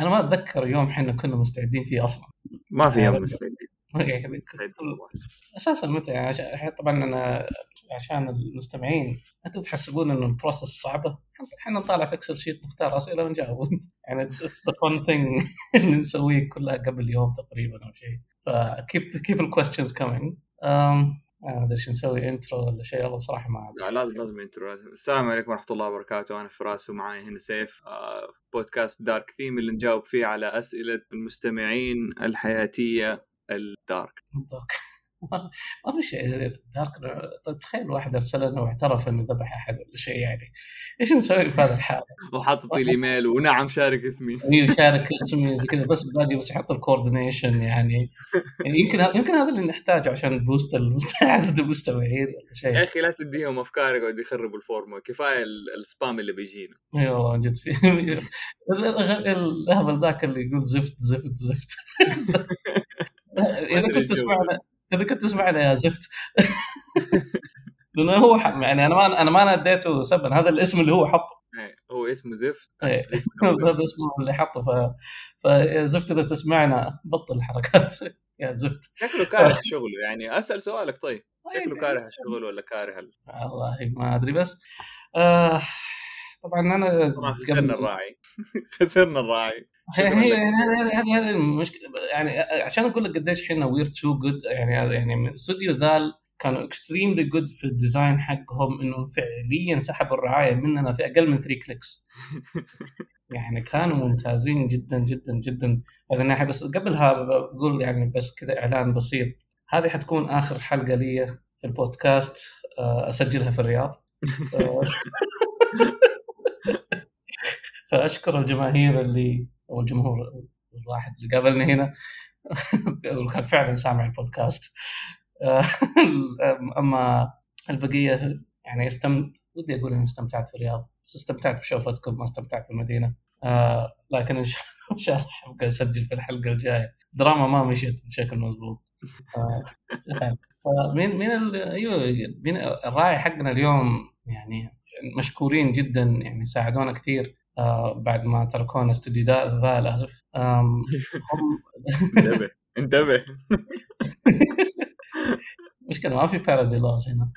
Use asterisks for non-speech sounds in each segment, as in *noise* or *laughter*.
أنا ما أتذكر يوم إحنا كنا مستعدين فيه أصلا. ما في يعني يوم مستعدين. يعني مستعد الصباح. أساسا متى؟ يعني طبعا أنا عشان المستمعين أنتم تحسبون انه ال process صعبة؟ إحنا نطالع في Excel sheet نختار أسئلة ونجاوب. *laughs* يعني اتس ذا فun ثينج اللي نسويه كلها قبل يوم تقريبا أو شيء. ف keep keep ال questions coming ما أدري شو نسوي intro ولا شيء والله بصراحة ما. لا لازم لازم intro لازم. السلام عليكم ورحمة الله وبركاته أنا فراس ومعي هنا سيف آه بودكاست Dark Theme اللي نجاوب فيه على أسئلة المستمعين الحياتية الدارك دارك *laughs* ما في شيء dark طيب تخيل واحد أرسل لنا واعترف إنه ذبح أحد ولا شيء يعني. إيش نسوي في هذا الحال؟ *laughs* وحاطط لي الايميل ونعم شارك اسمي. *laughs* أيوه شارك اسمي زي كذا بس باقي بس يحط ال coordinates يعني. يمكن يمكن هذا اللي نحتاجه عشان boost المست- عدد المستمعين ولا يا شيء أخي لا تديهم أفكار يقعدوا يخربوا الفورمة كفاية ال- ال spam اللي بيجينا. إي والله جد في الهبل ذاك اللي يقول زفت زفت زفت. إذا كنت تسمعنا إذا كنت تسمعنا يا زفت. *laughs* لأنه هو ح- يعني أنا ما أنا ما ناديته سبا هذا الاسم اللي هو حطه. إيه، هو اسمه زفت. إيه. *laughs* *laughs* هذا اسمه اللي حطه. ف... فيا زفت إذا تسمعنا بطل الحركات. يا زفت. شكله كاره شغله يعني أسأل سؤالك طيب. شكله طيب. كاره الشغل ولا كاره ال- والله ما أدري بس. آه طبعا أنا طبعا خسرنا الراعي. *laughs* خسرنا الراعي. هي. هذه هذه هذه المشكلة. يعني عشان أقول لك قديش إحنا we're too good يعني هذا يعني من استوديو ذال كانوا extremely good في ال design حقهم إنه فعليا سحبوا الرعاية مننا في أقل من 3 clicks *laughs* يعني كانوا ممتازين جدا جدا جدا. هذه الناحيه بس قبلها بقول يعني بس كذا إعلان بسيط. هذه حتكون آخر حلقة لي في البودكاست آه، أسجلها في الرياض. *laughs* فأشكر الجماهير اللي أو الجمهور الواحد اللي قابلني هنا. وكان فعلا سامع البودكاست. *laughs* أما البقية يعني استم ودي أقول إني استمتعت في الرياض. بس استمتعت بشوفتكم ما استمتعت بالمدينة آه لكن إن شاء الله أبقى أسجل في الحلقة الجاية. دراما ما مشيت بشكل مضبوط آه،. *laughs* فمين مين أيوه مين الراعي حقنا اليوم؟ يعني مشكورين جدا يعني ساعدونا كثير. بعد ما تركونا استوديو ذا ذا هم انتبه انتبه. *laughs* مشكلة ما في parody laws هنا.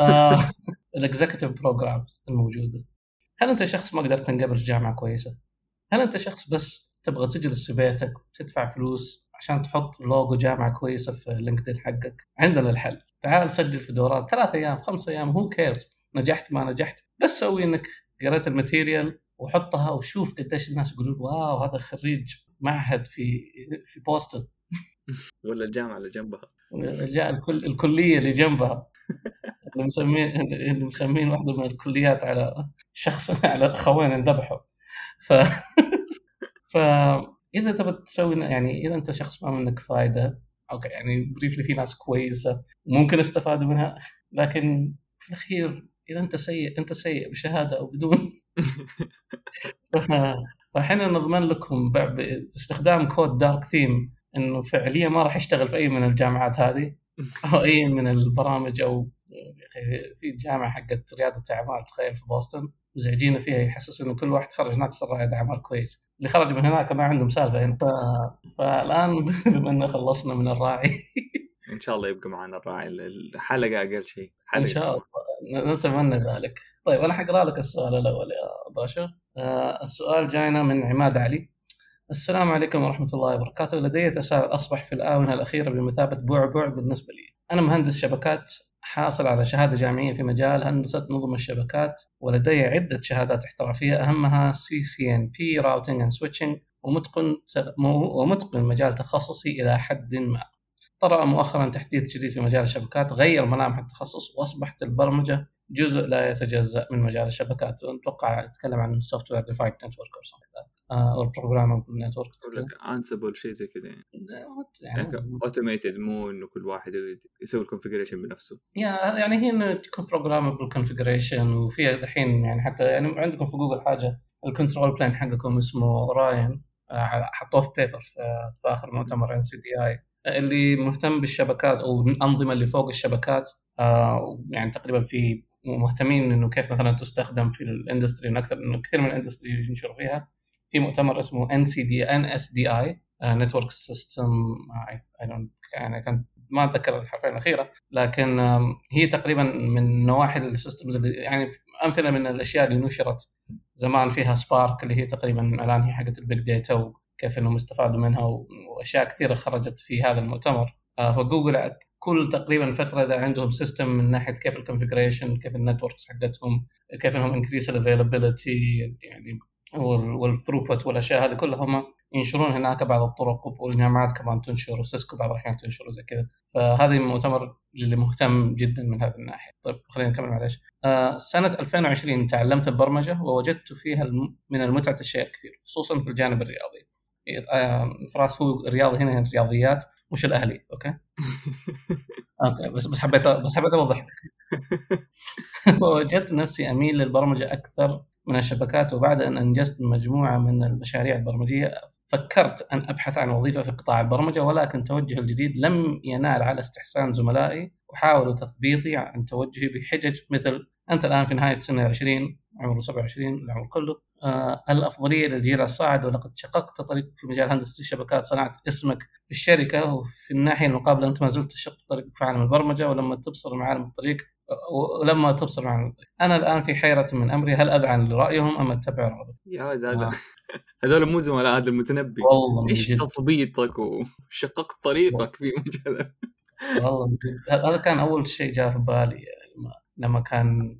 آه *laughs* ال executive programs الموجودة. هل أنت شخص ما قدرت تنقبل في جامعة كويسة؟ هل أنت شخص بس تبغى تجلس في بيتك وتدفع فلوس عشان تحط لوجو جامعة كويسة في LinkedIn حقك؟ عندنا الحل. تعال سجل في دورات ثلاث أيام خمس أيام who cares نجحت ما نجحت. بس سوي إنك قريت ال material وحطها وشوف قديش الناس يقولون wow هذا خريج معهد في في بوسطن. ولا الجامعة اللي جنبها. الكل الكلية اللي جنبها. اللي مسمين اللي مسمين واحدة من الكليات على شخص على اخوين انذبحوا. ف ف إذا تبى تسوي يعني إذا أنت شخص ما منك فائده أوكي يعني briefly في ناس كويسة ممكن استفادوا منها لكن في الأخير إذا أنت سيء أنت سيء بشهادة أو بدون *laughs* فاحنا نضمن لكم باستخدام كود دارك ثيم إنه فعليا ما راح يشتغل في أي من الجامعات هذه أو أي من البرامج أو في جامعة حقت رياده اعمال تخيل في بوسطن مزعجين فيها يحسسوا انه كل واحد خرج هناك صار رائد أعمال كويس. اللي خرج من هناك ما عندهم سالفة هنا. ف... فالآن *laughs* بما إن خلصنا من الراعي. إن شاء الله يبقى معنا الراعي الحلقة أقل شيء. إن شاء الله. نتمنى ذلك. طيب أنا حقرأ لك السؤال الأول يا باشا. آه السؤال جاينا من عماد علي. السلام عليكم ورحمة الله وبركاته. لدي تساؤل أصبح في الآونة الأخيرة بمثابة بعبع بالنسبة لي. أنا مهندس شبكات حاصل على شهادة جامعية في مجال هندسة نظم الشبكات ولدي عدة شهادات احترافية أهمها CCNP Routing and Switching ومتقن ومتقن مجال تخصصي إلى حد ما. طرأ مؤخرا تحديث جديد في مجال الشبكات غير ملامح التخصص وأصبحت البرمجة جزء لا يتجزأ من مجال الشبكات. أتوقع يتكلم عن software defined network أو بروجرامبل نتورك أقول لك Ansible شيء زي كذا يعني. يعني automated مو إنه كل واحد يسوي ال configuration بنفسه. يا- يعني هي إنه تكون programmable configuration وفيها الحين يعني حتى يعني عندكم في جوجل حاجة ال control plane حقكم اسمه Orion حطوه في paper في آخر مؤتمر NSDI اللي مهتم بالشبكات أو الأنظمة اللي فوق الشبكات آه، يعني تقريبا في مهتمين إنه كيف مثلا تستخدم في ال industry أكثر إنه كثير من ال industry ينشروا فيها. في مؤتمر اسمه ان سي دي ان اس دي اي نتورك سيستم يعني كان ما أتذكر الحرفين الأخيرة لكن هي تقريبا من نواحي ال systems يعني أمثلة من الأشياء اللي نشرت زمان فيها Spark اللي هي تقريبا الآن هي حقت ال big data وكيف إنهم استفادوا منها وأشياء كثيرة خرجت في هذا المؤتمر. آه، فجوجل كل تقريبا فترة إذا عندهم system من ناحية كيف ال configuration كيف ال networks حقتهم كيف إنهم increase ال availability يعني وال throughput والأشياء هذه كلها هم ينشرون هناك بعض الطرق والجامعات كمان تنشر و Cisco بعض الأحيان تنشر وزي كذا. فهذه مؤتمر اللي مهتم جدا من هذه الناحية. طيب خلينا نكمل معلش آه سنة 2020 تعلمت البرمجة ووجدت فيها من المتعة الشيء الكثير خصوصا في الجانب الرياضي. فراس هو الرياضي هنا الرياضيات مش الأهلي أوكي؟ *laughs* أوكي بس بس حبيت بس حبيت أوضح لك. *laughs* وجدت نفسي أميل للبرمجة أكثر من الشبكات وبعد أن أنجزت مجموعة من المشاريع البرمجية فكرت أن أبحث عن وظيفة في قطاع البرمجة ولكن توجهي الجديد لم ينال على استحسان زملائي وحاولوا تثبيطي عن توجهي بحجج مثل أنت الآن في نهاية سن العشرين عمره 27 العمر كله. الأفضلية للجيل الصاعد. ولقد شققت طريق في مجال هندسة الشبكات صنعت اسمك في الشركة. وفي الناحية المقابلة أنت ما زلت تشق طريق في عالم البرمجة. ولما تبصر معالم الطريق ولما تبصر معالم الطريق. أنا الآن في حيرة من أمري. هل أذعن لرأيهم أم أتبع رغبتي يا هذا آه. *laughs* هذول مو زملاء هذا المتنبي. والله إيش تثبيطك وشققت طريقك في مجال؟ والله هذا كان أول شيء جاء في بالي يعني لما كان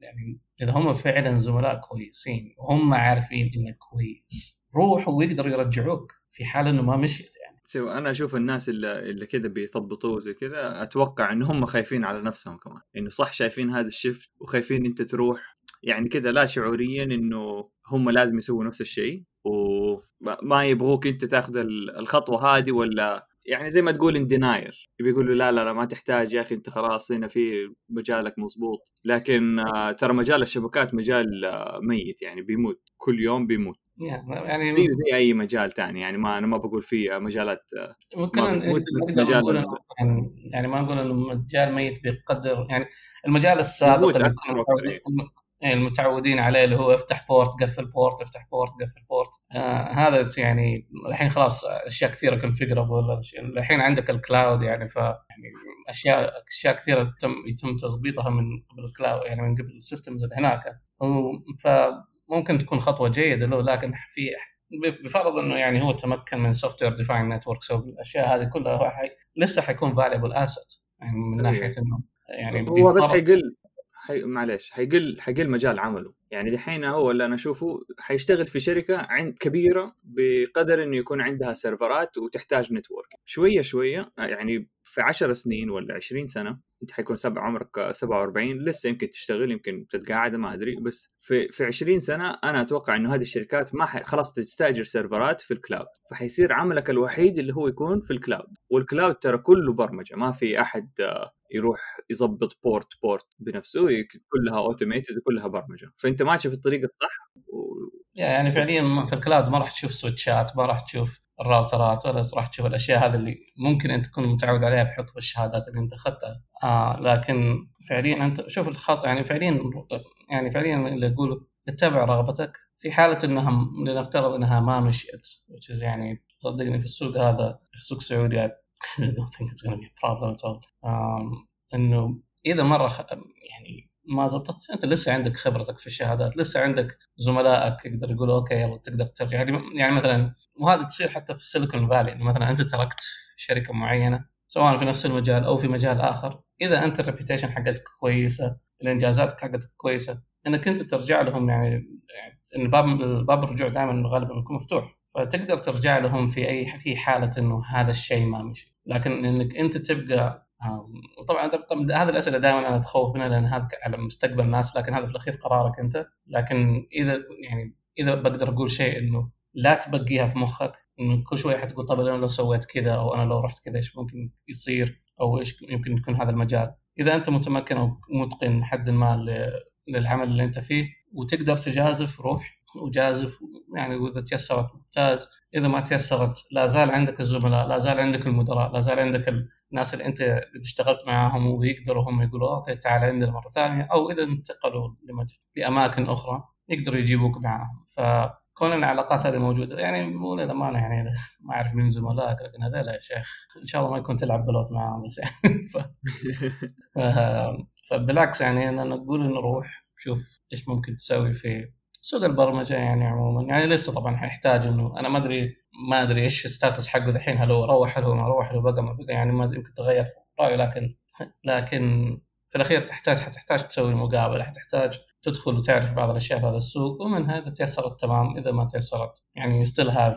يعني إذا هم فعلا زملاء كويسين وهم عارفين إنك كويس روحوا ويقدروا يرجعوك في حال إنه ما مشيت يعني. شوف أنا أشوف الناس اللي, اللي كذا بيثبطوا زي كذا أتوقع ان هم خايفين على نفسهم كمان. إنه صح شايفين هذا الشيفت وخايفين أنت تروح. يعني كذا لا شعوريا إنه هم لازم يسووا نفس الشيء وما يبغوك أنت تاخذ الخطوة هذه ولا يعني زي ما تقول ان ديناير بيقولوا لا لا لا ما تحتاج يا أخي أنت خلاص هنا في مجالك مضبوط. لكن آه، ترى مجال الشبكات مجال آه، ميت يعني بيموت. كل يوم بيموت. يعني زي زي أي مجال ثاني يعني ما أنا ما بقول في مجالات آه، ممكن مجال يعني ما نقول إنه المجال ميت بقدر يعني المجال السابق اللي يعني المتعودين عليه اللي هو افتح port قفل port افتح port قفل port آه هذا يعني الحين خلاص أشياء كثيرة configurable الحين عندك ال cloud يعني ف يعني أشياء أشياء كثيرة تم يتم تظبيطها من قبل ال cloud يعني من قبل ال systems اللي هناك فممكن تكون خطوة جيدة له لكن في بفرض إنه يعني هو تمكن من software defined networks والاشياء هذه كلها هو حي... لسه حيكون valuable asset يعني من إيه. ناحية إنه يعني هو بس حيقل حي... معلش حيقل حيقل مجال عمله. يعني دحين هو اللي أنا أشوفه حيشتغل في شركة عند كبيرة بقدر إنه يكون عندها سيرفرات وتحتاج network. شوية شوية يعني في 10 سنين ولا 20 سنة أنت حيكون سبع عمرك 47 لسه يمكن تشتغل يمكن تتقاعد ما أدري بس في في 20 سنة أنا أتوقع إنه هذه الشركات ما حي خلاص تستأجر سيرفرات في ال cloud. فحيصير عملك الوحيد اللي هو يكون في ال cloud. وال cloud ترى كله برمجة ما في أحد يروح يظبط port port بنفسه كلها automated وكلها برمجة. فأنت ماشي في الطريق الصح؟ و... يعني فعليا في ال cloud ما راح تشوف switchات ما راح تشوف ال routerات ولا راح تشوف الأشياء هذه اللي ممكن أنت تكون متعود عليها بحكم الشهادات اللي أنت أخذتها. آه لكن فعليا أنت شوف الخط يعني فعليا يعني فعليا اللي يقولوا اتبع رغبتك. في حالة إنها لنفترض إنها ما مشيت which يعني صدقني في السوق هذا في السوق السعودي I don't think it's going to be a problem at all. Um, إنه إذا مرة يعني ما زبطت أنت لسه عندك خبرتك في الشهادات لسه عندك زملائك يقدر يقولوا okay يلا تقدر ترجع. يعني, يعني مثلا وهذا تصير حتى في سيليكون فالي إنه مثلا أنت تركت شركة معينة سواء في نفس المجال أو في مجال آخر إذا أنت ال reputation حقتك كويسة الانجازات حقتك كويسة إنك أنت ترجع لهم يعني, يعني ان باب باب الرجوع دائما غالبا يكون مفتوح. فتقدر ترجع لهم في اي في حالة إنه هذا الشيء ما مشي. لكن إنك أنت تبقى وطبعا هذه الأسئلة دائما أنا أتخوف منها لأن هذا على مستقبل الناس لكن هذا في الأخير قرارك أنت. لكن إذا يعني إذا بقدر أقول شيء إنه لا تبقيها في مخك إنه كل شوية حتقول طب أنا لو سويت كذا أو أنا لو رحت كذا إيش ممكن يصير؟ أو إيش يمكن يكون هذا المجال؟ إذا أنت متمكن أو متقن حد ما للعمل اللي أنت فيه وتقدر تجازف روح وجازف يعني واذا تيسرت ممتاز. إذا ما تيسرت لا زال عندك الزملاء لا زال عندك المدراء لا زال عندك الناس اللي أنت قد اشتغلت معاهم ويقدروا هم يقولوا okay تعال عندنا مرة ثانية. أو إذا انتقلوا لأماكن أخرى يقدروا يجيبوك معاهم. ف كون العلاقات هذه موجودة يعني مو للأمانة يعني *laughs* ما أعرف مين زملائك لكن هذول يا شيخ إن شاء الله ما يكون تلعب بلوت معاهم بس يعني. *laughs* ف... ف... *laughs* فبالعكس يعني أنا نقول نروح شوف إيش ممكن تسوي في سوق البرمجة يعني عموما. يعني لسه طبعا حيحتاج إنه أنا ما ادري ما أدري إيش ال status حقه دحين. هل هو روح هل هو ما روح هل هو بقى ما بقى. يعني ما يمكن تغير رأيه لكن لكن في الأخير تحتاج حتحتاج تسوي مقابلة حتحتاج تدخل وتعرف بعض الأشياء في هذا السوق. ومنها اذا تيسرت تمام إذا ما تيسرت. يعني still have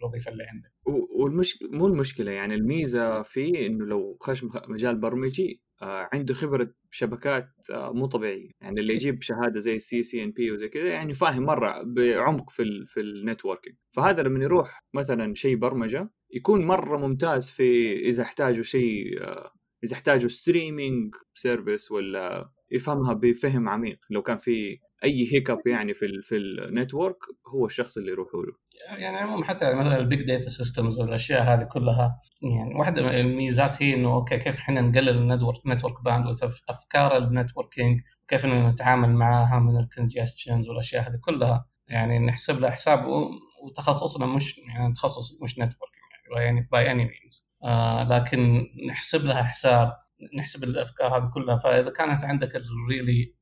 الوظيفه اللي عندك. والمشكلة مو المشكلة يعني الميزة فيه إنه لو خش مجال برمجي آه عنده خبرة شبكات آه مو طبيعية. يعني اللي يجيب شهادة زي ال CCNP وزي كذا يعني فاهم مرة بعمق في ال في ال networking. فهذا لما يروح مثلا شيء برمجة يكون مرة ممتاز في إذا احتاجوا شيء آه إذا احتاجوا streaming service ولا يفهمها بفهم عميق. لو كان في أي hiccup يعني في ال في ال network هو الشخص اللي يروحوا له. يعني عموما حتى مثلا ال big data systems الاشياء هذه كلها يعني واحدة من الميزات هي إنه okay كيف إحنا نقلل ال network network bandwidth أفكار ال networking كيف انه نتعامل معاها من ال congestions والأشياء هذه كلها. يعني نحسب لها حساب وتخصصنا مش يعني تخصص مش يعني, يعني by any means لكن نحسب لها حساب نحسب الأفكار هذه كلها. فإذا كانت عندك ال really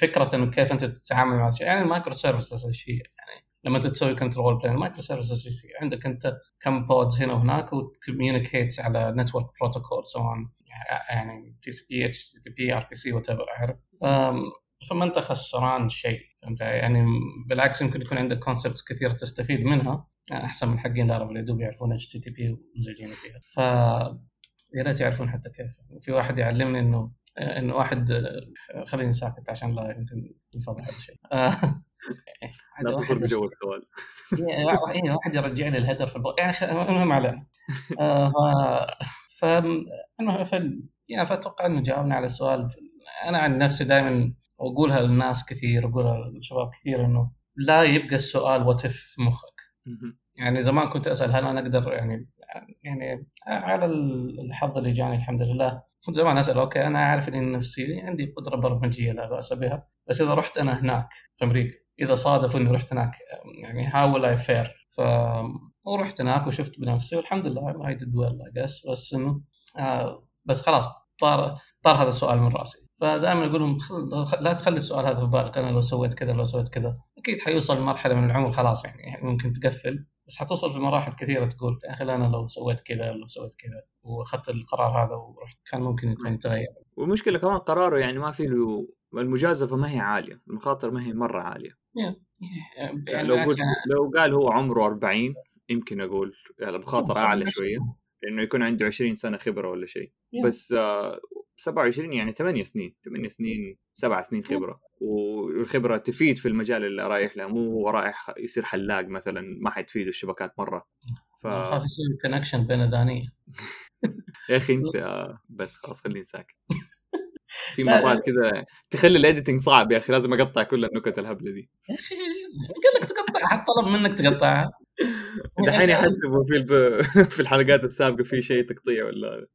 فكرة إنه كيف أنت تتعامل مع الشيء يعني ال microservices شيء يعني لما تسوي control plane ال microservices عندك أنت كم pods هنا وهناك وت communicate على network protocol سواء يعني تي سي بي اتش تي بي ار بي سي وات ايفر عارف فما أنت خسران شيء. فهمت؟ يعني بالعكس يمكن يكون عندك concepts كثير تستفيد منها أحسن من حقين Laravel اللي دوب يعرفون HTTP ومزعجين فيها. ف يا ريت يعرفون حتى كيف. في واحد يعلمني إنه إنه واحد خليني ساكت عشان لا يمكن ينفضح ولا شيء لا تصل بجو السؤال. اي واحد يرجع لي ال header في البو... يعني المهم علينا. ف ف... يعني فأتوقع إنه جاوبنا على السؤال. أنا عن نفسي دائما واقولها للناس كثير واقولها للشباب كثير إنه لا يبقى السؤال what في مخك. يعني زمان كنت أسأل هل أنا أقدر يعني يعني على الحظ اللي جاني الحمد لله كنت زمان أسأل okay أنا اعرف إني نفسي عندي قدرة برمجية لا بأس بها بس إذا رحت أنا هناك في أمريكا إذا صادف إني رحت هناك يعني how I fare ف ورحت هناك وشفت بنفسي والحمد لله I did well I guess بس إنه آه بس خلاص طار طار هذا السؤال من رأسي. فدائما أقول لهم لا تخلي السؤال هذا في بالك أنا لو سويت كذا لو سويت كذا. أكيد حيوصل لمرحلة من العمر خلاص يعني ممكن تقفل بس حتوصل في مراحل كثيرة تقول يا أخي أنا لو سويت كذا لو سويت كذا وأخذت القرار هذا ورحت. كان ممكن يكون تغير. والمشكلة كمان قراره يعني ما في له المجازفة ما هي عالية المخاطر ما هي مرة عالية. يعني لو قلت لو قال هو عمره 40 يمكن أقول يعني مخاطر أعلى شوية. لأنه يكون عنده 20 سنة خبرة ولا شيء. بس آه 27 يعني 8 سنين 8 سنين 7 سنين خبرة. والخبرة تفيد في المجال اللي رايح له مو هو رايح يصير حلاق مثلا ما حتفيده الشبكات مرة. ف خاف يصير connection بين ذانيه *laughs* يا أخي أنت *laughs* بس خلاص خليني ساكت. *laughs* في مرات كذا تخلي ال editing صعب يا أخي لازم أقطع كل النكت الهبلة دي. يا أخي قال لك تقطع حط طلب منك تقطعها. *laughs* دحين يحسبوا في الب... *laughs* في الحلقات السابقة في شيء تقطيع ولا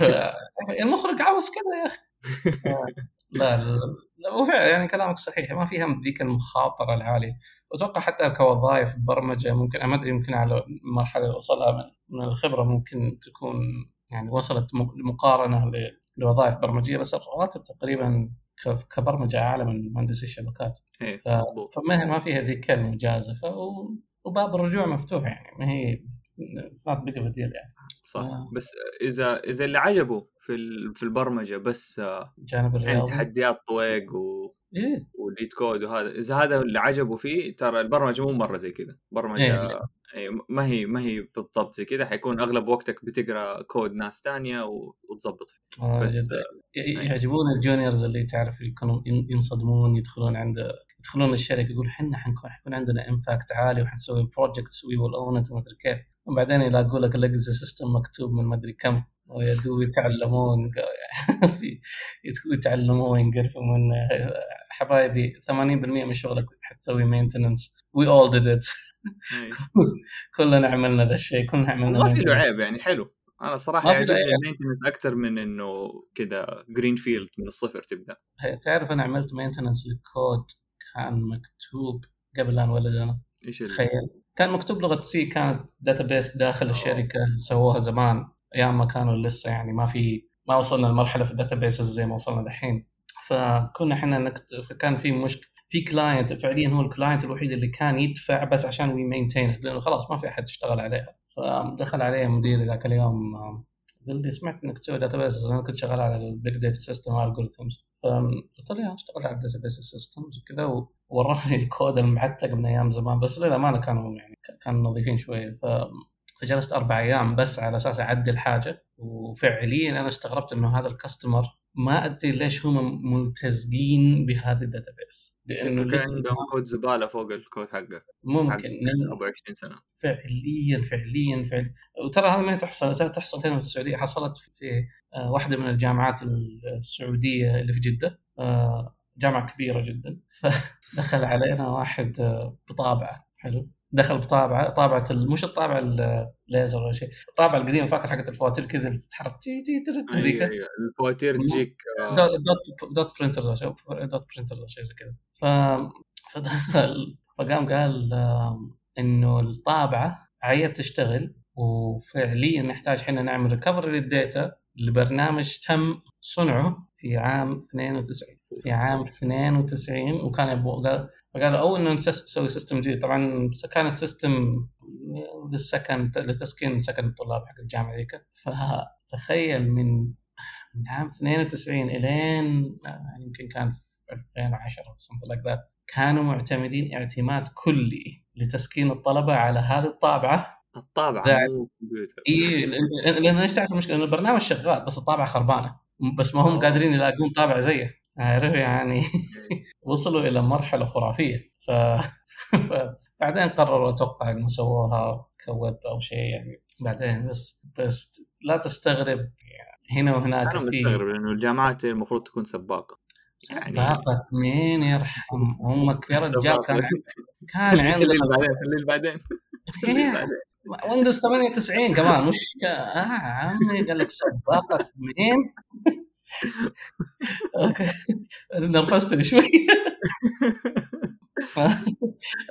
*laughs* المخرج عاوز كذا يا أخي. لا لا لا يعني كلامك صحيح. ما فيها ذيك المخاطرة العالية. واتوقع حتى كوظائف برمجة ممكن ما أدري يمكن على المرحلة اللي وصلها من الخبرة ممكن تكون يعني وصلت مقارنة لوظائف برمجية بس الرواتب تقريبا كبرمجة أعلى من مهندسي الشبكات. إيه، فما ما فيها ذيك المجازفة. وباب الرجوع مفتوح يعني ما هي صارت big deal يعني. صح. آه. بس اذا إذا اللي عجبه في في البرمجة بس جانب الرياضي. يعني تحديات طويق و إيه؟ وليت كود وهذا. إذا هذا اللي عجبه فيه ترى البرمجة مو مرة زي كذا. برمجه إيه؟ إيه ما هي ما هي بالضبط زي كذا. حيكون أغلب وقتك بتقرأ كود ناس ثانية وتظبط فيه. آه بس آه يعجبون ال juniors اللي تعرف يكونوا ينصدمون يدخلون عند يدخلون الشركة يقول إحنا حنكون حيكون عندنا impact عالي وحنسوي projects we will own وما أدري كيف. وبعدين يلاقوا لك ال legacy system مكتوب من ما أدري كم ويدو *laughs* يتعلمون يتعلمون ينقرفوا من حبايبي 80% من شغلك حتسوي maintenance we all did it كلنا عملنا ذا الشيء كلنا عملنا ما في له عيب يعني حلو. أنا صراحة يعجبني ال maintenance أكثر من إنه كذا green field من الصفر تبدأ. تعرف أنا عملت maintenance لل code كان مكتوب قبل لا نولد أنا. إيش تخيل. كان مكتوب لغة سي كانت database داخل الشركة سووها زمان. أيام ما كانوا لسه يعني ما في ما وصلنا لمرحلة في ال database زي ما وصلنا دحين. فكنا إحنا نكتب كان في مشكله في client فعليا هو ال client الوحيد اللي كان يدفع بس عشان we maintain لأنه خلاص ما في أحد يشتغل عليها. فدخل علي مديري ذاك اليوم آم، قال لي سمعت إنك تسوي database أنا كنت شغال على ال big data system و algorithms فقلت له "yeah، اشتغلت على ال database systems وكذا ووراني الكود المعتق من أيام زمان بس للأمانة كانوا يعني كانوا نظيفين شوية. فجلست أربع أيام بس على أساس أعدل حاجة وفعليا أنا استغربت إنه هذا ال customer ما أدري ليش هم ملتزقين بهذه ال database لأنه شكله كان عندهم كود زبالة فوق الكود حقه. ممكن. ابو 20 سنة. فعليا فعليا فعليا. وترى هذا ما تحصل تحصل هنا في السعودية حصلت في واحدة من الجامعات السعودية اللي في جدة. آه، جامعة كبيرة جدا. *laughs* فدخل علينا واحد آه، بطابعة. حلو. دخل بطابعة طابعة مش الطابعة الليزر ولا شيء الطابعة القديمة فاكر حقت الفواتير كذا اللي تتحرك تي تي هذيك أيوه الفواتير تجيك آه، dot printers dot printers أو شيء زي كذا. ف فدخل فقام قال إنه الطابعة عيت تشتغل وفعليا نحتاج إحنا نعمل recovery لل data لبرنامج تم صنعه في عام 92 في عام 92 وكان قال أو إنه نسوي system جديد. طبعا كان ال system للسكن لتسكين سكن الطلاب حق الجامعة ذيك. فتخيل من من عام 92 إلين يعني يمكن كان في 2010 أو something like that كانوا معتمدين اعتماد كلي لتسكين الطلبة على هذه الطابعة. الطابعة. مو كمبيوتر. إي لأن إيش تعرف المشكلة؟ انه البرنامج شغال بس الطابعة خربانة. بس ما هم أوه. قادرين يلاقون طابع زيه. عارف يعني؟ *laughs* وصلوا إلى مرحلة خرافية. ف... *laughs* فبعدين قرروا أتوقع إنه سووها كويب أو شيء يعني. بعدين بس بس لا تستغرب. يعني هنا وهناك أنا مستغرب لأنه الجامعات المفروض تكون سباقة. يعني باقة مين يرحم أمك؟ يا رجال كان سباقة. كان عندنا *laughs* بعدين بعدين. خليه بعدين. ويندوز 98 كمان مش. آه عمي قال لك سباقة مين؟ okay نرفزتني شوي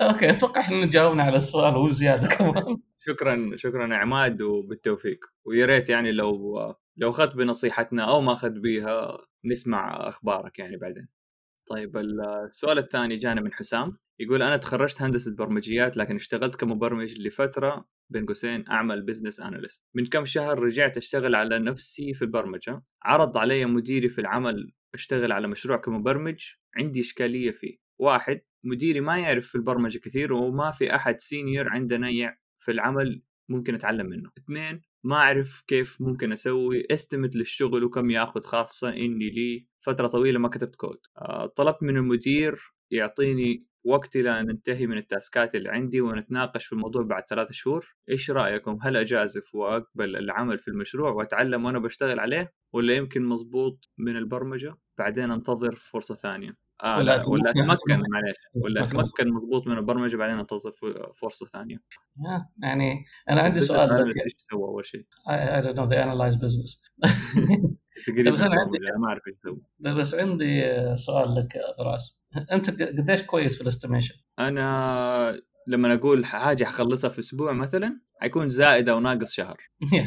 okay أتوقع إحنا جاوبنا على السؤال وزياده كمان شكرا شكرا عماد وبالتوفيق ويا ريت يعني لو لو أخذت بنصيحتنا أو ما أخذت بيها نسمع أخبارك يعني بعدين. طيب السؤال الثاني جانا من حسام يقول أنا تخرجت هندسة برمجيات لكن اشتغلت كمبرمج لفترة بين قوسين أعمل business analyst من كم شهر رجعت أشتغل على نفسي في البرمجة. عرض علي مديري في العمل أشتغل على مشروع كمبرمج. عندي إشكالية فيه. واحد مديري ما يعرف في البرمجة كثير وما في أحد senior عندنا في العمل ممكن أتعلم منه. اثنين ما أعرف كيف ممكن أسوي estimate للشغل وكم يأخذ خاصة إني لي. فترة طويلة ما كتبت كود آه، طلبت من المدير يعطيني وقت إلى أن ننتهي من ال task ات اللي عندي ونتناقش في الموضوع بعد ثلاثة شهور. إيش رأيكم؟ هل اجازف واقبل العمل في المشروع وأتعلم وأنا بشتغل عليه ولا يمكن مضبوط من البرمجة؟ بعدين انتظر فرصة ثانية. آه ولا لا ولا أتمكن معلش ولا. أتمكن. مضبوط من البرمجة بعدين انتظر فرصة ثانية. آه، يعني أنا عندي سؤال إيش سوى أول شيء؟ I, I don't know. They analyze business. *laughs* تقريبا بس أنا عندي- ما أعرف إيش يسوي. بس عندي سؤال لك يا فراس أنت قديش كويس في الاستيميشن؟ أنا لما أقول حاجة حخلصها في أسبوع مثلا حيكون زائد أو ناقص شهر *laughs*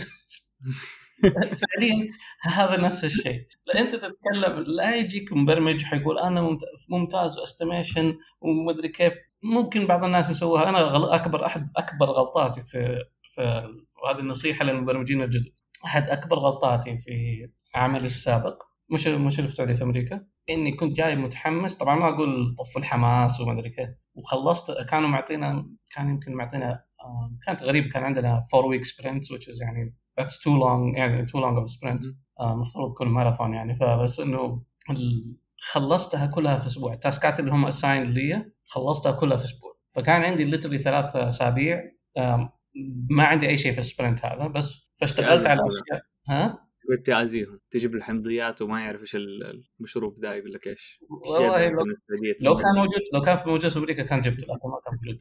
فعليا هذا نفس الشيء. أنت تتكلم لا يجيك مبرمج حيقول أنا ممت- ممتاز estimation ومدري كيف. ممكن بعض الناس يسووها. أنا. أكبر أحد أكبر غلطاتي في في وهذه النصيحة للمبرمجين الجدد. أحد أكبر غلطاتي في عملي السابق. مش مش في السعودية في أمريكا. إني كنت جاي متحمس. طبعا ما أقول طف الحماس وما أدري كيف. وخلصت كانوا معطينا كان يمكن معطينا آه، كانت غريب. كان عندنا 4 week sprints which is يعني that's too long يعني too long of a sprint. مم. آه، المفروض كل ماراثون يعني. فبس إنه خلصتها كلها في أسبوع. ال task ات اللي هم assign لي خلصتها كلها في أسبوع. فكان عندي literally ثلاث أسابيع. ما عندي أي شيء في ال sprint هذا. بس فاشتغلت على. أشياء. ها؟ قلت تعازيهم تجيب له حمضيات وما يعرف إيش ال- المشروب ده يقول لك إيش؟ والله لو, لو. كان موجود لو كان في موجود في أمريكا كان جبته لكن ما كان موجود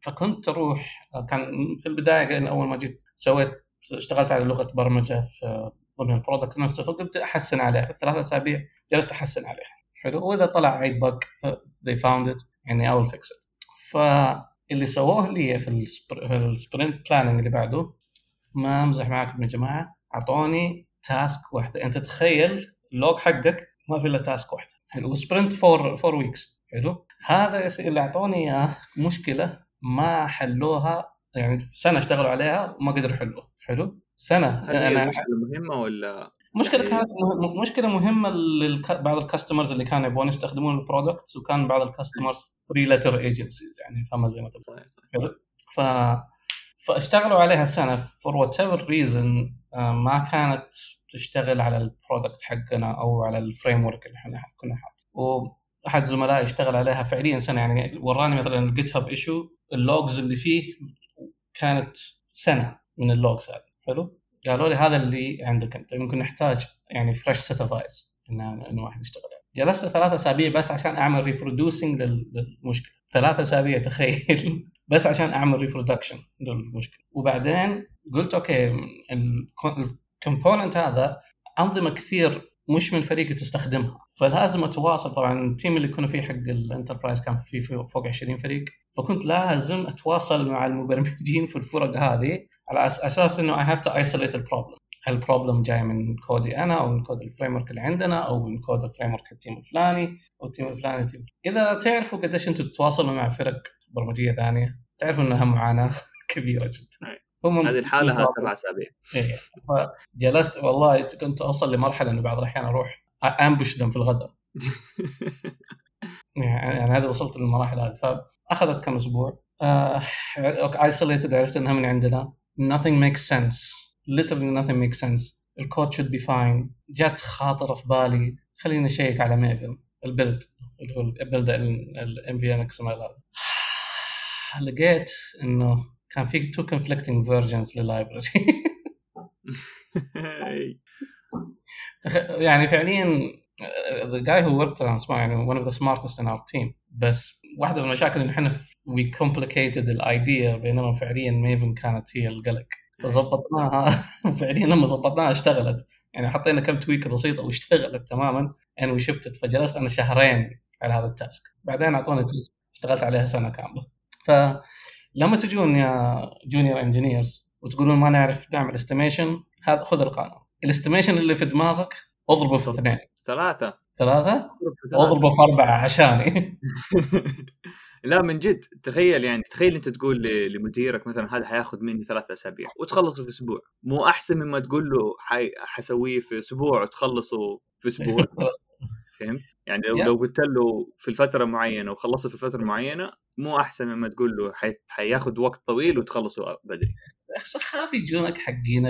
فكنت أروح كان في البداية أول ما جيت سويت اشتغلت على لغة برمجة في ضمن ال product نفسه فقمت أحسن عليها. في الثلاث أسابيع جلست أحسن عليها. حلو. وإذا طلع أي bug they found it يعني I'll fix فاللي سووه لي في ال spr... في ال sprint planning اللي بعده ما أمزح معاكم يا جماعة اعطوني task واحدة. أنت تخيل ال log حقك ما في إلا task واحدة. حلو. sprint for four weeks حلو. هذا اللي اعطوني إياه مشكلة ما حلوها. يعني سنة اشتغلوا عليها وما قدروا يحلوها. حلو. سنة. هل أنا مشكله مهمة ولا مشكلة كانت مه- مشكلة مهمة لبعض ال customers اللي كانوا يبغون يستخدمون ال products وكان بعض ال customers three letter agencies يعني فاهمه زي ما تبغى. طيب حلو. ف فاشتغلوا عليها سنة for whatever reason ما كانت تشتغل على ال product حقنا أو على ال framework اللي إحنا كنا حاطين واحد زملائي اشتغل عليها فعليا سنة يعني وراني مثلا ال GitHub issue ال logs اللي فيه كانت سنة من ال logs هذه. حلو؟ قالوا لي هذا اللي عندك أنت. ممكن نحتاج يعني fresh set of eyes إن واحد يشتغل. عليه جلست ثلاث أسابيع بس عشان أعمل reproducing للمشكلة. ثلاث أسابيع تخيل. *laughs* بس عشان أعمل reproduction للمشكلة. وبعدين قلت okay ال component هذا أنظمة كثير مش من فريقي تستخدمها. فلازم أتواصل. طبعا ال team اللي كنا فيه حق ال enterprise كان فيه فوق 20 فريق. فكنت لازم أتواصل مع المبرمجين في الفرق هذه على أساس إنه I have to isolate ال problem هل ال problem جاي من كودي أنا أو من code ال framework اللي عندنا أو من code ال framework ال team الفلاني أو ال team الفلاني ال team إذا تعرفوا قديش أنتم تتواصلوا مع فرق برمجية ثانية تعرفوا إنها معاناة *laughs* كبيرة جدا. هم هذه الحالة سبع أسابيع. إيه. فجلست والله كنت أوصل لمرحلة إنه بعض الأحيان أروح ambush them في الغداء. *laughs* يعني هذا وصلت للمراحل هذه. فأخذت كم أسبوع. isolated عرفت إنها من عندنا. Nothing makes sense. Literally nothing makes sense. ال code should be fine. جت خاطرة في بالي. خليني أ check على Maven ال build اللي هو البيلد ال MVNX هذا لقيت إنه كان في two conflicting versions لل library *laughs* يعني فعليا the guy who worked on اسمه يعني one of the smartest in our team. بس واحدة من المشاكل ان إحنا we complicated ال idea بينما فعليا Maven كانت هي القلق. فظبطناها. *laughs* فعليا لما ظبطناها اشتغلت. يعني حطينا كم تويكه بسيطة واشتغلت تماما and we shipped it. فجلست أنا شهرين على هذا ال task. بعدين أعطوني اشتغلت عليها سنة كاملة. فلما تجون يا junior engineers وتقولون ما نعرف نعمل estimation هذا خذ القانون. ال estimation اللي في دماغك اضربه في اثنين. ثلاثة. ثلاثة؟ اضربه في أربعة عشاني. *laughs* لا من جد تخيل يعني تخيل انت تقول لمديرك مثلا هذا حياخذ مني ثلاثة أسابيع. وتخلصه في أسبوع. مو أحسن مما تقول له حي... حسويه في أسبوع وتخلصه في أسبوع. *laughs* فهمت؟ يعني لو, لو قلت له في الفترة معينة وخلصه في فترة معينة مو أحسن مما تقول له حي... حياخذ وقت طويل وتخلصه بدري. خاف يجونك حقين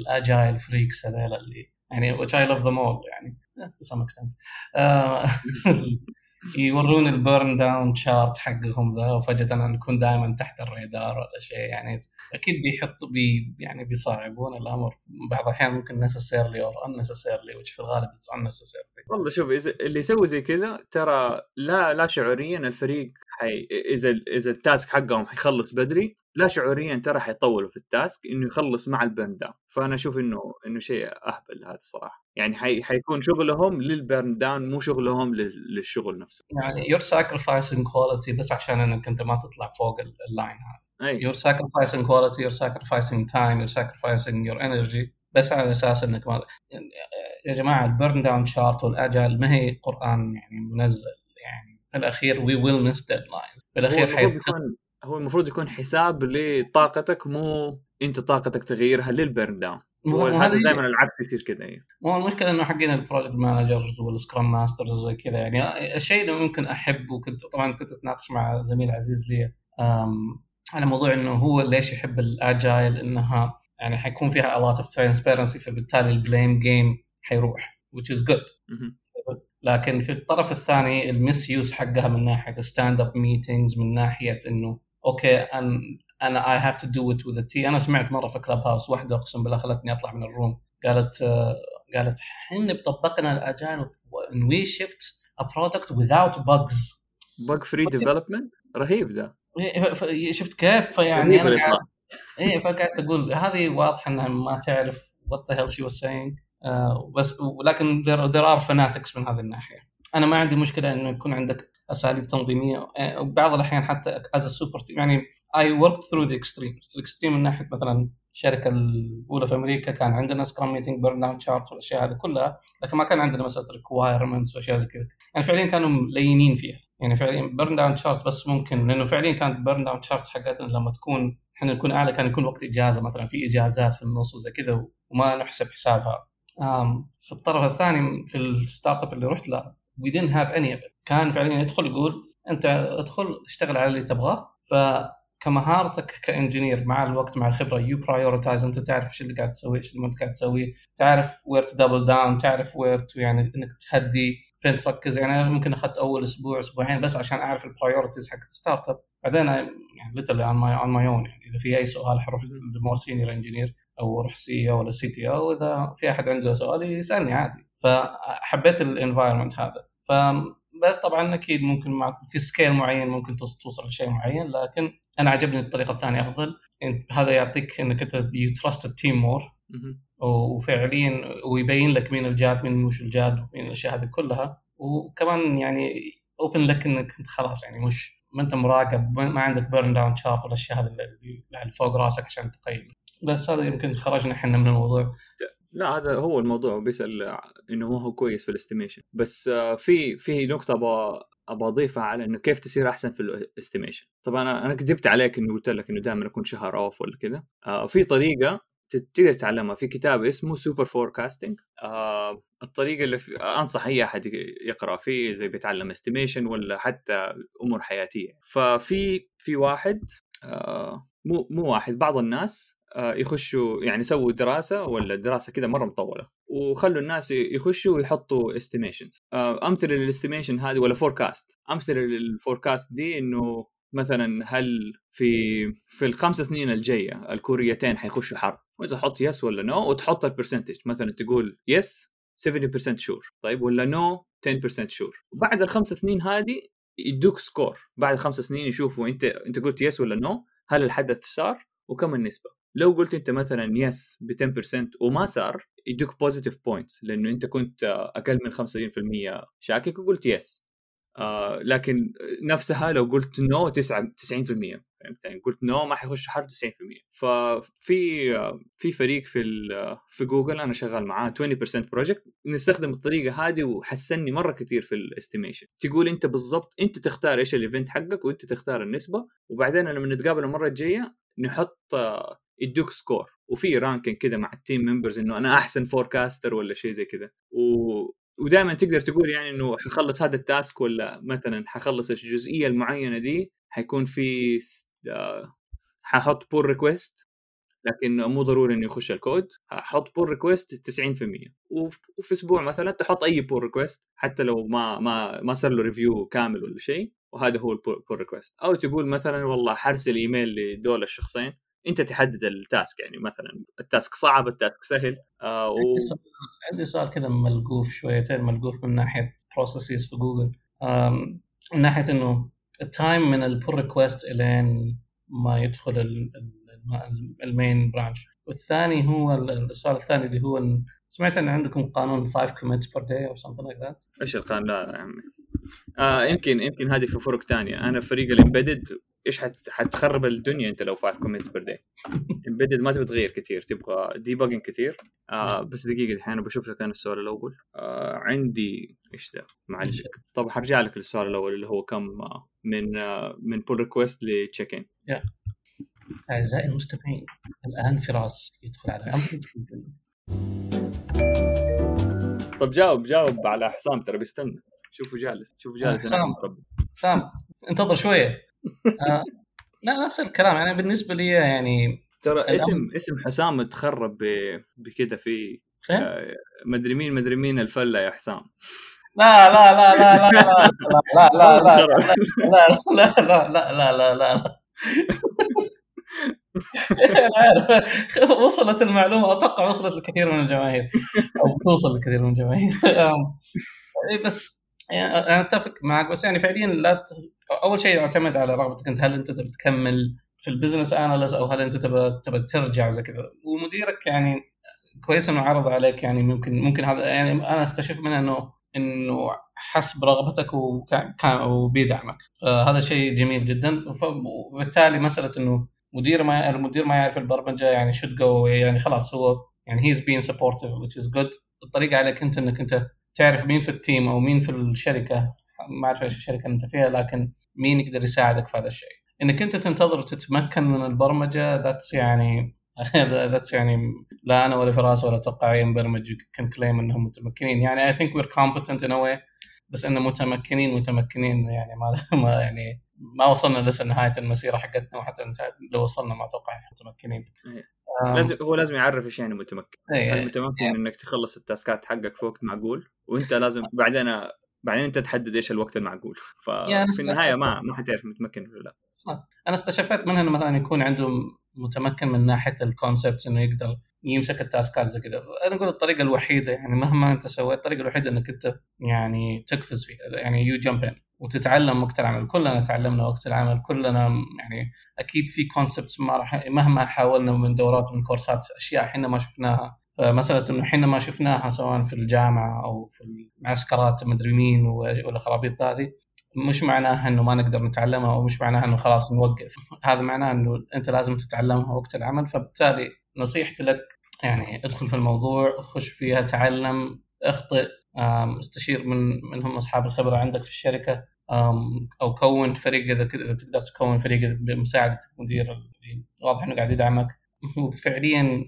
ال agile freaks هذول اللي يعني which I love them all يعني to some extent. *laughs* يورون ال burn down chart حقهم ذا وفجأة نكون دائما تحت الرادار ولا شيء. يعني أكيد بيحطوا بي يعني بيصعبون الأمر. بعض الأحيان ممكن necessarily or unnecessarily which في الغالب it's unnecessarily. والله شوف اللي يسوي زي كذا ترى لا لا شعوريا الفريق حي إذا إذا ال task حقهم حيخلص بدري لا شعوريا ترى حيطولوا في ال task إنه يخلص مع ال burn down. فأنا أشوف إنه إنه شيء أهبل هذا الصراحه يعني حي... حيكون شغلهم لل burn down مو شغلهم للشغل نفسه. يعني you're sacrificing quality بس عشان إنك أنت ما تطلع فوق ال line هذا. you're sacrificing quality you're sacrificing time you're sacrificing your energy بس على أساس إنك ما يا جماعة ال burn down chart وال agile ما هي قرآن يعني منزل. يعني في الأخير we will miss deadlines. في الأخير حيكون هو المفروض يكون حساب لطاقتك مو أنت طاقتك تغيرها لل burn down هذا دائما العكس يصير كذا يعني. مو المشكلة إنه حقين ال project managers وال scrum masters وزي كذا يعني الشيء اللي ممكن احب وكنت طبعا كنت أتناقش مع زميل عزيز لي على موضوع إنه هو ليش يحب ال agile إنها يعني حيكون فيها a lot of transparency فبالتالي ال blame game حيروح which is good. لكن في الطرف الثاني ال misuse حقها من ناحية stand up meetings من ناحية إنه okay أنا أنا I have to do it with TDD أنا سمعت مرة في Clubhouse واحدة أقسم بالله خلتني أطلع من ال room. قالت قالت إحنا طبقنا ال agile and we shipped a product without bugs. bug free development رهيب ذا شفت كيف؟ فيعني أنا قاعد I فقعدت أقول هذه واضحه إنها ما تعرف what the hell she was saying بس ولكن there, there are fanatics من هذه الناحية. أنا ما عندي مشكلة إنه يكون عندك أساليب تنظيمية. آه، وبعض الأحيان حتى as super team يعني I work through the extremes ال extreme من ناحية مثلا الشركة الأولى في أمريكا كان عندنا scrum meeting burn down chart والأشياء هذه كلها لكن ما كان عندنا مساله requirements وأشياء زي كذا. يعني فعليا كانوا lenient فيها. يعني فعليا burn down chart بس ممكن لأنه فعليا كانت burn down charts حقتنا لما تكون إحنا نكون أعلى كان يكون وقت إجازة مثلا في إجازات في النص وزي كذا وما نحسب حسابها. في الطرف الثاني في ال startup اللي رحت له have any of it. كان فعليا يدخل يقول أنت ادخل اشتغل على اللي تبغاه. فكمهارتك ك engineer مع الوقت مع الخبرة you prioritize أنت تعرف إيش اللي قاعد تسويه إيش اللي ما أنت قاعد تسويه تعرف where to double down تعرف where to يعني إنك تهدي فين تركز. يعني أنا ممكن أخذت أول أسبوع أسبوعين بس عشان أعرف ال priorities حق startup بعدين يعني literally on my own my own يعني إذا في أي سؤال حروح ل more senior engineer أو أروح CEO ولا CTO إذا في أحد عنده سؤال يسألني عادي. فحبيت ال environment هذا. فبس طبعا أكيد ممكن مع في scale معين ممكن توصل لشيء معين لكن أنا عجبني الطريقة الثانية أفضل. هذا يعطيك إنك أنت you trust ال team more وفعليا ويبين لك مين الجاد مين مش الجاد ومين الأشياء هذه كلها. وكمان يعني open لك إنك أنت خلاص يعني مش ما أنت مراقب ما عندك burn down chart والأشياء هذه اللي فوق راسك عشان تقيم. بس هذا يمكن خرجنا إحنا من الموضوع. لا هذا هو الموضوع بيسال إنه ما هو كويس في ال estimation بس آه، في في نقطة أبغى أبغى أضيفها على إنه كيف تصير أحسن في ال estimation طبعا أنا أنا كذبت عليك إنه قلت لك إنه دائما اكون sure off ولا كذا. آه في طريقة تقدر تتعلمها في كتاب اسمه Superforecasting آه الطريقة اللي في أنصح أي أحد يقرأ. فيه زي بيتعلم estimation ولا حتى أمور حياتية. ففي في واحد آه مو مو واحد بعض الناس يخشوا يعني سووا دراسة ولا دراسة كذا مرة مطولة. وخلوا الناس يخشوا ويحطوا estimations آه أمثلة لل estimation هذه ولا forecast أمثلة لل forecast دي إنه مثلا هل في في الخمس سنين الجاية الكوريتين حيخشوا حرب؟ وانت تحط yes ولا no وتحط ال percentage مثلا تقول yes 70% sure طيب ولا no no 10% sure وبعد الخمس سنين هذه يدوك score بعد خمس سنين يشوفوا أنت أنت قلت yes ولا no هل الحدث صار؟ وكم النسبة؟ لو قلت أنت مثلا yes ب 10% وما صار يدوك positive points لأنه أنت كنت أقل من 50% شاكك وقلت yes آه لكن نفسها لو قلت no 9 90% فهمت يعني؟ قلت no ما حيخش حرب 90% ففي في فريق في في جوجل أنا شغال معاه 20% project نستخدم الطريقة هذه وحسني مرة كثير في ال estimation تقول أنت بالضبط أنت تختار إيش ال event حقك وأنت تختار النسبة. وبعدين لما نتقابل المرة الجاية نحط يدوك score. وفي ranking كذا مع ال team members إنه أنا أحسن forecaster ولا شيء زي كذا و ودائما تقدر تقول يعني إنه حخلص هذا ال task ولا مثلا حخلص الجزئية المعينة دي حيكون في ححط pull request لكن مو ضروري إنه يخش الكود ححط pull request 90% وفي أسبوع مثلا تحط أي pull request حتى لو ما ما ما صار له review كامل ولا شيء. وهذا هو ال pull request أو تقول مثلا والله حرسل ايميل لدول الشخصين. أنت تحدد ال task يعني مثلا ال task صعب ال task سهل آه و... عندي سؤال كذا ملقوف شويتين ملقوف من ناحية processes في جوجل من ناحية إنه ال time من ال pull request إلين ما يدخل ال main branch والثاني هو السؤال الثاني اللي هو سمعت إن عندكم قانون 5 comments per day أو something like that إيش القانون؟ لا يا عمي. آه يمكن يمكن هذه في فرق ثانية أنا فريق ال embedded إيش حت... حتخرب الدنيا أنت لو 5 comments per day embedded ما تبغى تغير كثير تبغى debugging كثير. آه بس دقيقة الحين بشوف لك أنا السؤال الأول. آه عندي إيش ذا؟ معلش طب حرجع لك للسؤال الأول اللي هو كم آه من آه من pull request ل check in أعزائي المستمعين الآن فراس يدخل على أمر طب جاوب جاوب على حسام ترى بيستنى. شوفوا جالس شوفوا جالس. حسام حسام انتظر شوية. آه لا نفس الكلام يعني بالنسبة لي يعني ترى اسم اسم حسام تخرب بكذا في آه مدري مين مدري مين الفله يا حسام لا لا لا لا لا لا لا لا لا لا لا لا لا لا لا وصلت المعلومه أتوقع وصلت لكثير من الجماهير أو بتوصل لكثير من الجماهير بس يعني أنا اتفق معك بس يعني فعليا لا أول شيء يعتمد على رغبتك أنت هل أنت تبي تكمل في ال business analyst أو هل أنت تبى تبى ترجع زي كذا؟ ومديرك يعني كويس إنه عرض عليك يعني ممكن ممكن هذا يعني أنا أستشف منه إنه إنه حس برغبتك وكان وبيدعمك. فهذا شيء جميل جدا. وبالتالي مسألة إنه مدير ما المدير ما يعرف البرمجة يعني should go يعني خلاص هو يعني he's been supportive which is good. الطريقة عليك أنت إنك أنت تعرف مين في ال team أو مين في الشركة ما أعرف إيش الشركة اللي أنت فيها لكن مين يقدر يساعدك في هذا الشيء؟ انك انت تنتظر تتمكن من البرمجة that's يعني *laughs* that's يعني لا أنا ولا فراس ولا أتوقع اي مبرمج كان claim إنهم متمكنين. يعني I think we're competent in way بس إنه متمكنين متمكنين يعني ما *laughs* ما يعني ما وصلنا لسه نهاية المسيرة حقتنا وحتى لو وصلنا ما أتوقع متمكنين. لازم هو لازم يعرف إيش يعني متمكن. أيه. المتمكن أيه. إنك تخلص ال task ات حقك في وقت معقول وإنت لازم بعدين بعدين انت تحدد إيش الوقت المعقول. ففي النهاية ما ما حتعرف متمكن ولا لا. صح. أنا استشفيت منها إنه مثلا يكون عنده متمكن من ناحية ال concept إنه يقدر يمسك ال task ات زي كذا. أنا أقول الطريقة الوحيدة يعني مهما أنت سويت الطريقة الوحيدة إنك أنت يعني تقفز فيها. يعني you jump in وتتعلم وقت العمل. كلنا تعلمنا وقت العمل. كلنا يعني أكيد في concepts ما راح مهما حاولنا من دورات من كورسات أشياء إحنا ما شفناها. فمساله إنه إحنا ما شفناها سواء في الجامعة أو في المعسكرات مدري مين والخرابيط هذه مش معناها إنه ما نقدر نتعلمها أو مش معناها إنه خلاص نوقف. هذا معناه إنه أنت لازم تتعلمها وقت العمل فبالتالي نصيحتي لك يعني ادخل في الموضوع خش فيها تعلم اخطئ استشير من منهم أصحاب الخبرة عندك في الشركة أو كون فريق إذا إذا تقدر تكون فريق بمساعدة المدير اللي واضح إنه قاعد يدعمك. *laughs* وفعليا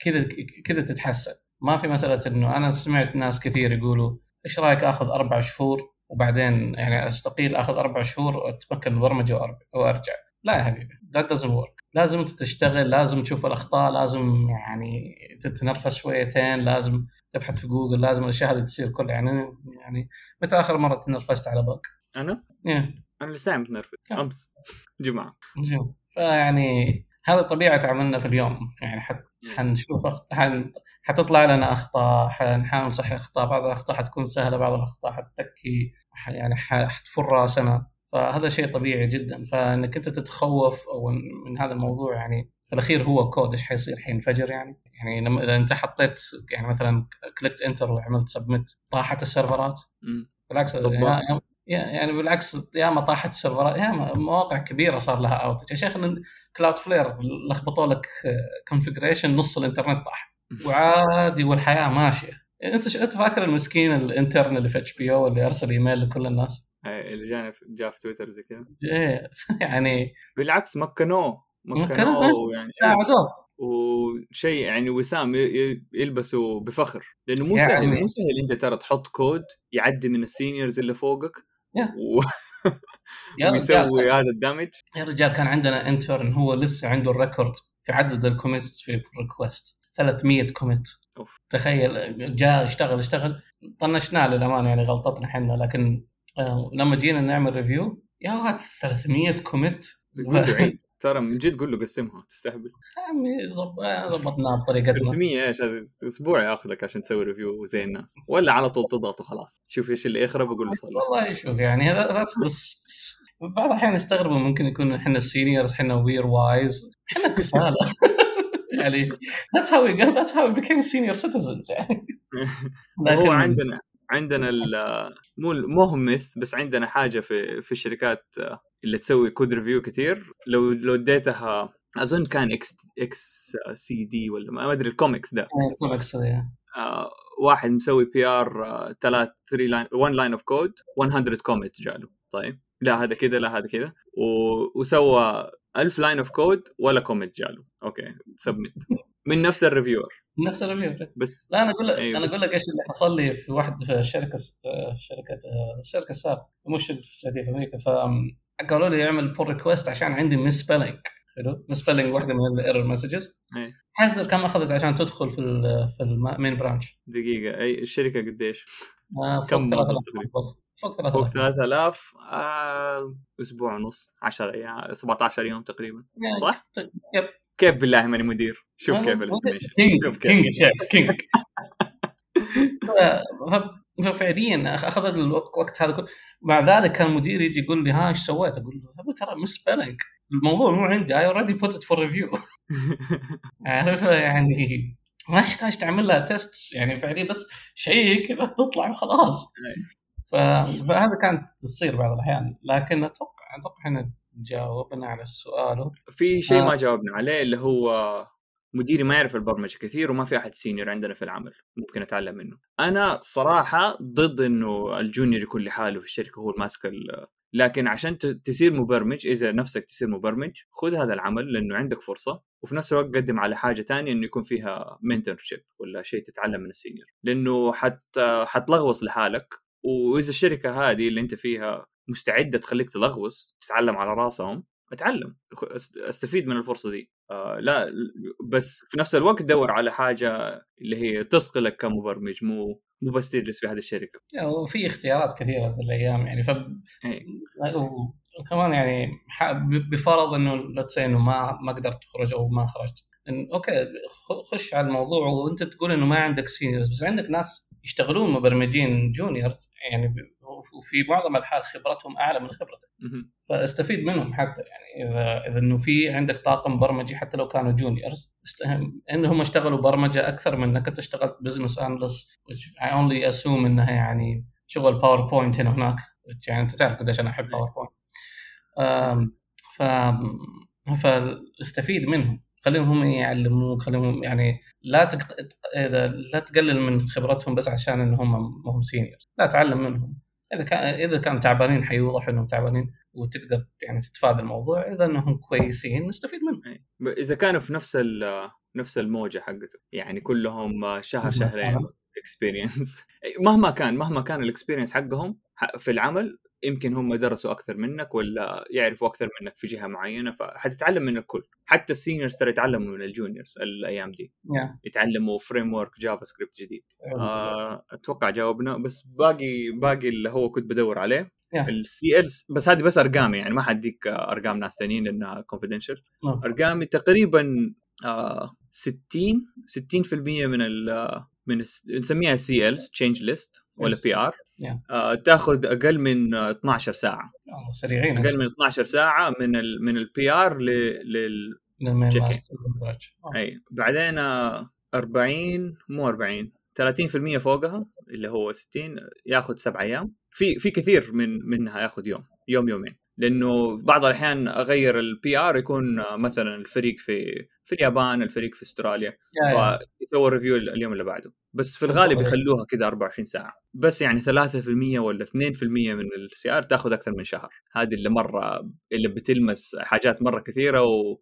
كذا كذا تتحسن. ما في مسألة إنه أنا سمعت ناس كثير يقولوا إيش رأيك آخذ أربع شهور وبعدين يعني أستقيل آخذ أربع شهور وأتمكن من البرمجه وأرجع. لا يا حبيبي that doesn't work. لازم أنت تشتغل لازم تشوف الأخطاء لازم يعني تتنرفز شويتين لازم تبحث في جوجل لازم الأشياء هذه تصير كلها يعني يعني متى آخر مرة تنرفزت على بق؟ أنا؟ yeah. أنا لسه متنرفز. أمس. *laughs* جمعة. جمعه فيعني هذا طبيعة عملنا في اليوم. يعني حت حنشوف أخ... حن... حتطلع لنا أخطاء حنحاول نصحح أخطاء بعض الأخطاء حتكون سهلة بعض الأخطاء حتتكي يعني حتفر راسنا. فهذا شيء طبيعي جدا. فإنك أنت تتخوف أو من هذا الموضوع يعني في الأخير هو كود إيش حيصير حينفجر يعني. يعني لما إذا أنت حطيت يعني مثلا clicked enter وعملت submit طاحت السيرفرات. بالعكس يعني, يعني بالعكس ياما طاحت السيرفرات ياما مواقع كبيرة صار لها outage يا شيخ Cloudflare لخبطوا لك configuration نص الإنترنت طاح. *laughs* وعادي والحياة ماشية. أنت أنت فاكر المسكين ال intern اللي في HBO اللي ارسل ايميل لكل الناس؟ اللي جانا جاء في تويتر زي كذا. إيه *laughs* يعني بالعكس مكنوه. مكنوه يعني ساعدوه. وشيء يعني وسام يلبسه بفخر. لأنه مو يعني سهل مو سهل أنت ترى تحط كود يعدي من ال seniors اللي فوقك. *laughs* ويسوي هذا الدمج يا رجال كان عندنا intern هو لسه عنده ال record في عدد ال commits في ال request 300 commit تخيل جاء اشتغل اشتغل. طنشناه للأمانة يعني غلطتنا إحنا لكن آه، لما جينا نعمل review يا ولد 300 commit ترى من جد قول له قسمها تستهبل. عمي ظبطناها بطريقتنا. 300 إيش أسبوع ياخذك عشان تسوي review زي الناس. ولا على طول تضغط وخلاص. شوف إيش اللي يخرب وقول له صلح. والله شوف يعني هذا *laughs* بعض الأحيان يستغربوا ممكن يكون إحنا ال seniors إحنا وير وايز إحنا كسالى *laughs* يعني that's how we got that's how we became senior citizens يعني. *laughs* هو عندنا عندنا مو مو هو myth بس عندنا حاجة في في الشركات اللي تسوي code review كثير لو لو اديتها أظن كان xkcd ولا ما أدري الكوميكس ده. الكوميكس آه واحد مسوي PR ثلاث 3 line 1 line of code 100 comment جاله. طيب لا هذا كذا لا هذا كذا وسوى 1000 line of code ولا comment جاله. okay submit من نفس ال reviewer نفس ال review بس لا أنا أقول لك أيوة أنا أقول لك إيش اللي حصل لي في واحد في شركة شركة الشركة السابقه مش في السعوديه في أمريكا. فقالوا لي اعمل pull request عشان عندي misspelling حلو؟ misspelling واحدة من ال error messages حزر كم أخذت عشان تدخل في في المين برانش دقيقة. أي الشركة قديش؟ آه كم فوق 3000 فوق 3000 آه أسبوع ونص 10 أيام 17 يوم تقريبا. صح؟ yep. كيف بالله ماني مدير؟ شوف كيف ال estimation king. king شيخ king. *laughs* ففعليا أخذ الوقت هذا كله. مع ذلك كان المدير يجي يقول لي ها إيش سويت؟ أقول له ترى مس الموضوع مو عندي. I already put for review عارف يعني ما يحتاج تعمل لها test يعني فعليا بس شيء كذا تطلع وخلاص. فهذا كانت تصير بعض الأحيان. لكن أتوقع أتوقع إحنا جاوبنا على السؤال. في شيء آه. ما جاوبنا عليه اللي هو مديري ما يعرف البرمجة كثير وما في أحد senior عندنا في العمل ممكن أتعلم منه. أنا صراحة ضد إنه ال junior يكون لحاله في الشركة هو الماسك لكن عشان تصير مبرمج إذا نفسك تصير مبرمج خذ هذا العمل لأنه عندك فرصة وفي نفس الوقت قدم على حاجة ثانية إنه يكون فيها منتور ولا شيء تتعلم من السينيور لأنه حت حتلغوص لحالك وإذا الشركة هذه اللي أنت فيها مستعدة تخليك تلغوص تتعلم على رأسهم أتعلم أستفيد من الفرصة دي. آه لا بس في نفس الوقت دور على حاجة اللي هي تثقلك كمبرمج مو مو بس تجلس في هذه الشركة. وفي اختيارات كثيرة الأيام يعني ف وكمان يعني بفرض إنه لا إنه ما ما قدرت تخرج أو ما خرجت إن okay خش على الموضوع وأنت تقول إنه ما عندك seniors بس عندك ناس يشتغلون مبرمجين juniors يعني وفي معظم الحال خبرتهم أعلى من خبرتك فأستفيد منهم حتى يعني. اذا إذا إنه في عندك طاقم برمجي حتى لو كانوا juniors إنهم اشتغلوا برمجة أكثر من أنك أنت اشتغلت business which I only assume إنها يعني شغل PowerPoint هنا وهناك يعني أنت تعرف قديش أنا أحب PowerPoint ف فاستفيد منهم. خليهم هم يعلموك خليهم يعني لا تق... لا تقلل من خبرتهم بس عشان ان هم هم senior لا تعلم منهم. إذا كان إذا كانوا تعبانين حيوضح إنهم تعبانين وتقدر يعني تتفادى الموضوع إذا إنهم كويسين نستفيد منهم إذا كانوا في نفس نفس الموجة حقته يعني كلهم شهر شهرين experience *laughs* مهما كان مهما كان ال experience حقهم في العمل يمكن هم درسوا أكثر منك ولا يعرفوا أكثر منك في جهة معينة فحتتعلم من الكل حتى ال seniors ترى يتعلموا من ال juniors الأيام دي. Yeah. يتعلموا framework JavaScript جديد آه أتوقع جاوبنا. بس باقي باقي اللي هو كنت بدور عليه. Yeah. ال CL بس هذه بس أرقامي يعني ما حديك أرقام ناس ثانيين لانها confidential no. أرقامي تقريبا آه 60 60% من ال من نسميها CLs change list ولا PR آه تاخذ أقل من 12 ساعة. آه سريعين. أقل من 12 ساعة من ال من ال PR لل أي بعدين 40 مو 40 30% فوقها اللي هو 60 ياخذ سبع أيام. في في كثير من منها ياخذ يوم يوم يومين. لأنه بعض الأحيان أغير ال PR يكون مثلا الفريق في في اليابان الفريق في أستراليا. فيسوي review اليوم اللي بعده. بس في الغالب يخلوها كذا 24 ساعة. بس يعني 3% ولا 2% من ال CR تاخذ أكثر من شهر. هذه اللي مرة اللي بتلمس حاجات مرة كثيرة و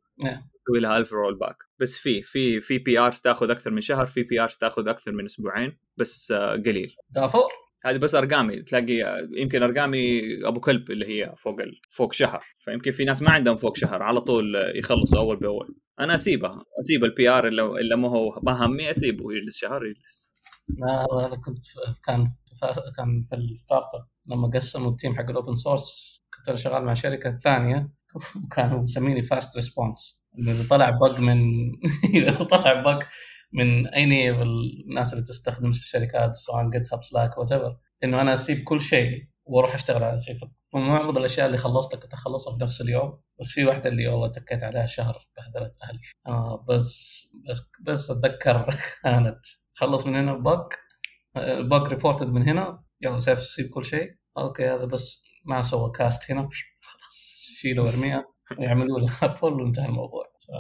تسوي لها ألف rollback بس في في في PRs تاخذ أكثر من شهر في PRs تاخذ أكثر من أسبوعين. بس قليل. دافور هذه بس أرقامي تلاقي يمكن أرقامي أبو كلب اللي هي فوق ال... فوق شهر. فيمكن في ناس ما عندهم فوق شهر على طول يخلصوا أول بأول. أنا أسيبها أسيب ال PR إلا إلا ما هو ما همي أسيبه يجلس شهر يجلس أنا كنت كان كان في ال startup لما قسموا ال team حق ال open source كنت أنا شغال مع شركة ثانية *laughs* وكانوا مسميني fast response إذا طلع bug من *laughs* إذا طلع bug من اي الناس اللي تستخدم الشركات سواء GitHub Slack what إنه أنا أسيب كل شيء وأروح أشتغل على شيء. فمعظم الأشياء اللي خلصت كنت أخلصها في نفس اليوم بس في واحدة اللي والله تكيت عليها شهر بهدلت أهلي. آه بس بس بس أتذكر *laughs* كانت خلص من هنا بق ال bug reported من هنا يلا سيف سيب كل شيء. أوكي هذا بس ما سوى cast هنا. *laughs* خلاص شيله وارميها ويعملوا له ابل وانتهى الموضوع. ف...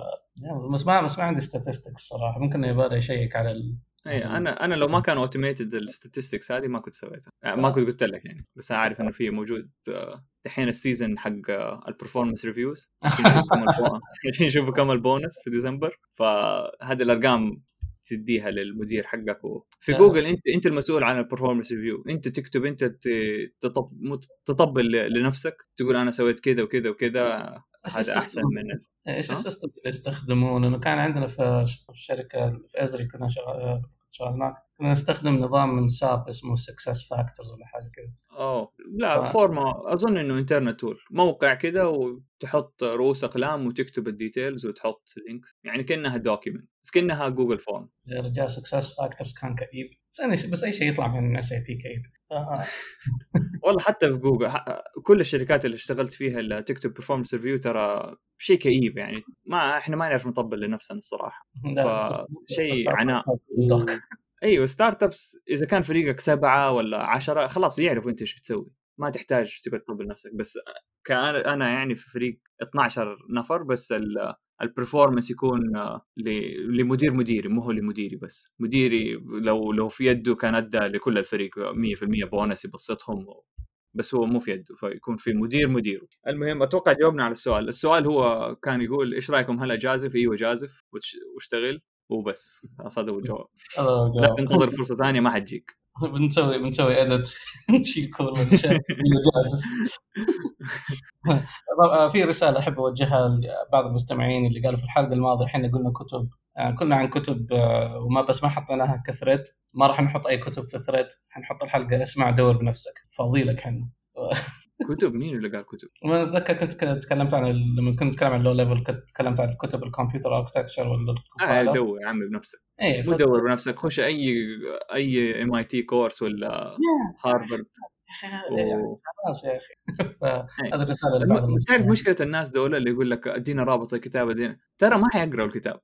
بس ما بس ما عندي statistics صراحة. ممكن يبغى يشيك على ال... اي أنا أنا لو ما كان automated ال statistics هذه ما كنت سويتها. يعني ما كنت قلت لك يعني بس أعرف إنه في موجود آه، دحين ال season حق *laughs* ال performance reviews عشان يشوفوا كم البونس في ديسمبر فهذه الأرقام تديها للمدير حقك و... في جوجل انت أنت المسؤول عن ال performance review أنت تكتب أنت تطب... تطبل لنفسك. تقول أنا سويت كذا وكذا وكذا هذا أحسن من إيش ال system اللي يستخدمونه؟ انه كان عندنا في الشركة في أزري كنا شغال شغال نستخدم نظام من SAP اسمه SuccessFactors ولا حاجة كذا. أوه. لا ف- فورما أظن إنه internal tool موقع كذا وتحط رؤوس أقلام وتكتب ال details وتحط links يعني كأنها document بس كأنها Google Form يا رجال SuccessFactors كان كئيب. بس أي شيء يطلع من SAP كئيب. ف- *laughs* والله حتى في جوجل كل الشركات اللي اشتغلت فيها اللي تكتب performance review ترى شيء كئيب يعني. ما إحنا ما نعرف نطبل لنفسنا الصراحة. شيء عناء. أيوه startups إذا كان فريقك سبعة ولا عشرة خلاص يعرفوا أنت إيش بتسوي. ما تحتاج تقعد تطبل نفسك بس كان أنا يعني في فريق 12 نفر بس ال performance يكون آه، لمدير مديري مو هو لمديري بس. مديري لو لو في يده كان أدى لكل الفريق 100% بونس يبسطهم بس هو مو في يده فيكون في مدير مديره. المهم أتوقع جاوبنا على السؤال. السؤال هو كان يقول إيش رأيكم؟ هل أجازف؟ أيوه جازف واشتغل. وبس. خلاص هذا هو الجواب. هو لا. تنتظر فرصة ثانية ما حتجيك. *laughs* بنسوي بنسوي ادت نشيل كل في رسالة أحب أوجهها لبعض المستمعين اللي قالوا في الحلقة الماضية إحنا قلنا كتب آه، كنا عن كتب آه، وما بس ما حطيناها كثريد ما راح نحط أي كتب في ثريد حنحط الحلقة اسمع دور بنفسك. فاضي لك إحنا كتب مين اللي قال كتب؟ وما أتذكر كنت تكلمت عن لما كنت اتكلم عن ال low level كنت تكلمت عن كتب ال computer architecture ولا آه ال Copilot. دور يا عمي بنفسك إيه مو دور بنفسك خش أي أي MIT course ولا *laughs* هارفرد يعني و... خلاص يا أخي *laughs* إيه. فهذه الرساله. تعرف. مشكلة الناس دول اللي يقول لك أدينا رابط الكتاب ادينا ترى ما حيقرأوا الكتاب.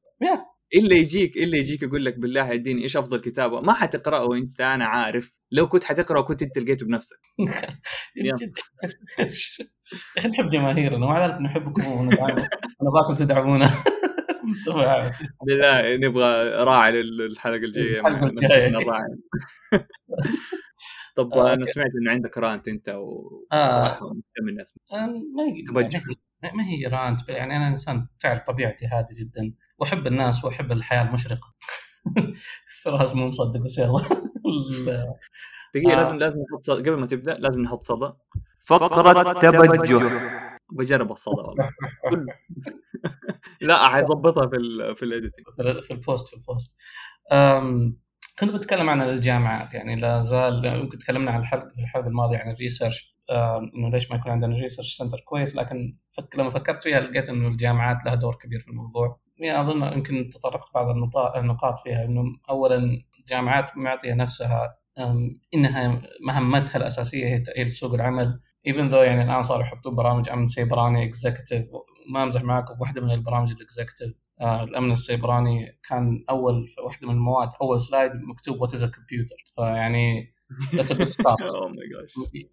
إلا يجيك إلا يجيك يقول لك بالله اديني إيش أفضل كتابه ما حتقرأه أنت أنا عارف. لو كنت حتقرأه كنت أنت لقيته بنفسك. *laughs* يا أخي نحب جماهيرنا ومع ذلك نحبكم. *laughs* ونبغاكم تدعمونا. *laughs* بالله نبغى راعي للحلقة الجاية الجاية. نراعي. طب آه، أنا سمعت انه عندك رانت أنت آه. وصراحة مهتم الناس. ما هي تبغى ما هي- ما هي رانت يعني أنا إنسان تعرف طبيعتي هادي جدا. وأحب الناس وأحب الحياة المشرقة. *laughs* فراس مو مصدق بس يلا. *laughs* دقيقة آه. لازم لازم نحط صدى. قبل ما تبدأ لازم نحط صدى. فقرة تبجح. بجرب الصدى والله. *laughs* لا حيظبطها في ال في ال editing في ال post في ال post. أم، كنت بتكلم عن الجامعات يعني لا زال يمكن تكلمنا عن الحلقة في الحلقة الماضية عن ال research. إنه ليش ما يكون عندنا research center كويس؟ لكن فك لما فكرت فيها لقيت إنه الجامعات لها دور كبير في الموضوع. يعني أظن يمكن تطرقت بعض النقاط فيها إنه اولا الجامعات معطيه نفسها إنها مهمتها الأساسية هي تأهيل سوق العمل. even though يعني الآن صاروا يحطون برامج أمن سيبراني executive ما أمزح معاكم واحدة من البرامج ال executive آه الأمن السيبراني كان أول في واحدة من المواد أول slide مكتوب what is computer فيعني that's a good start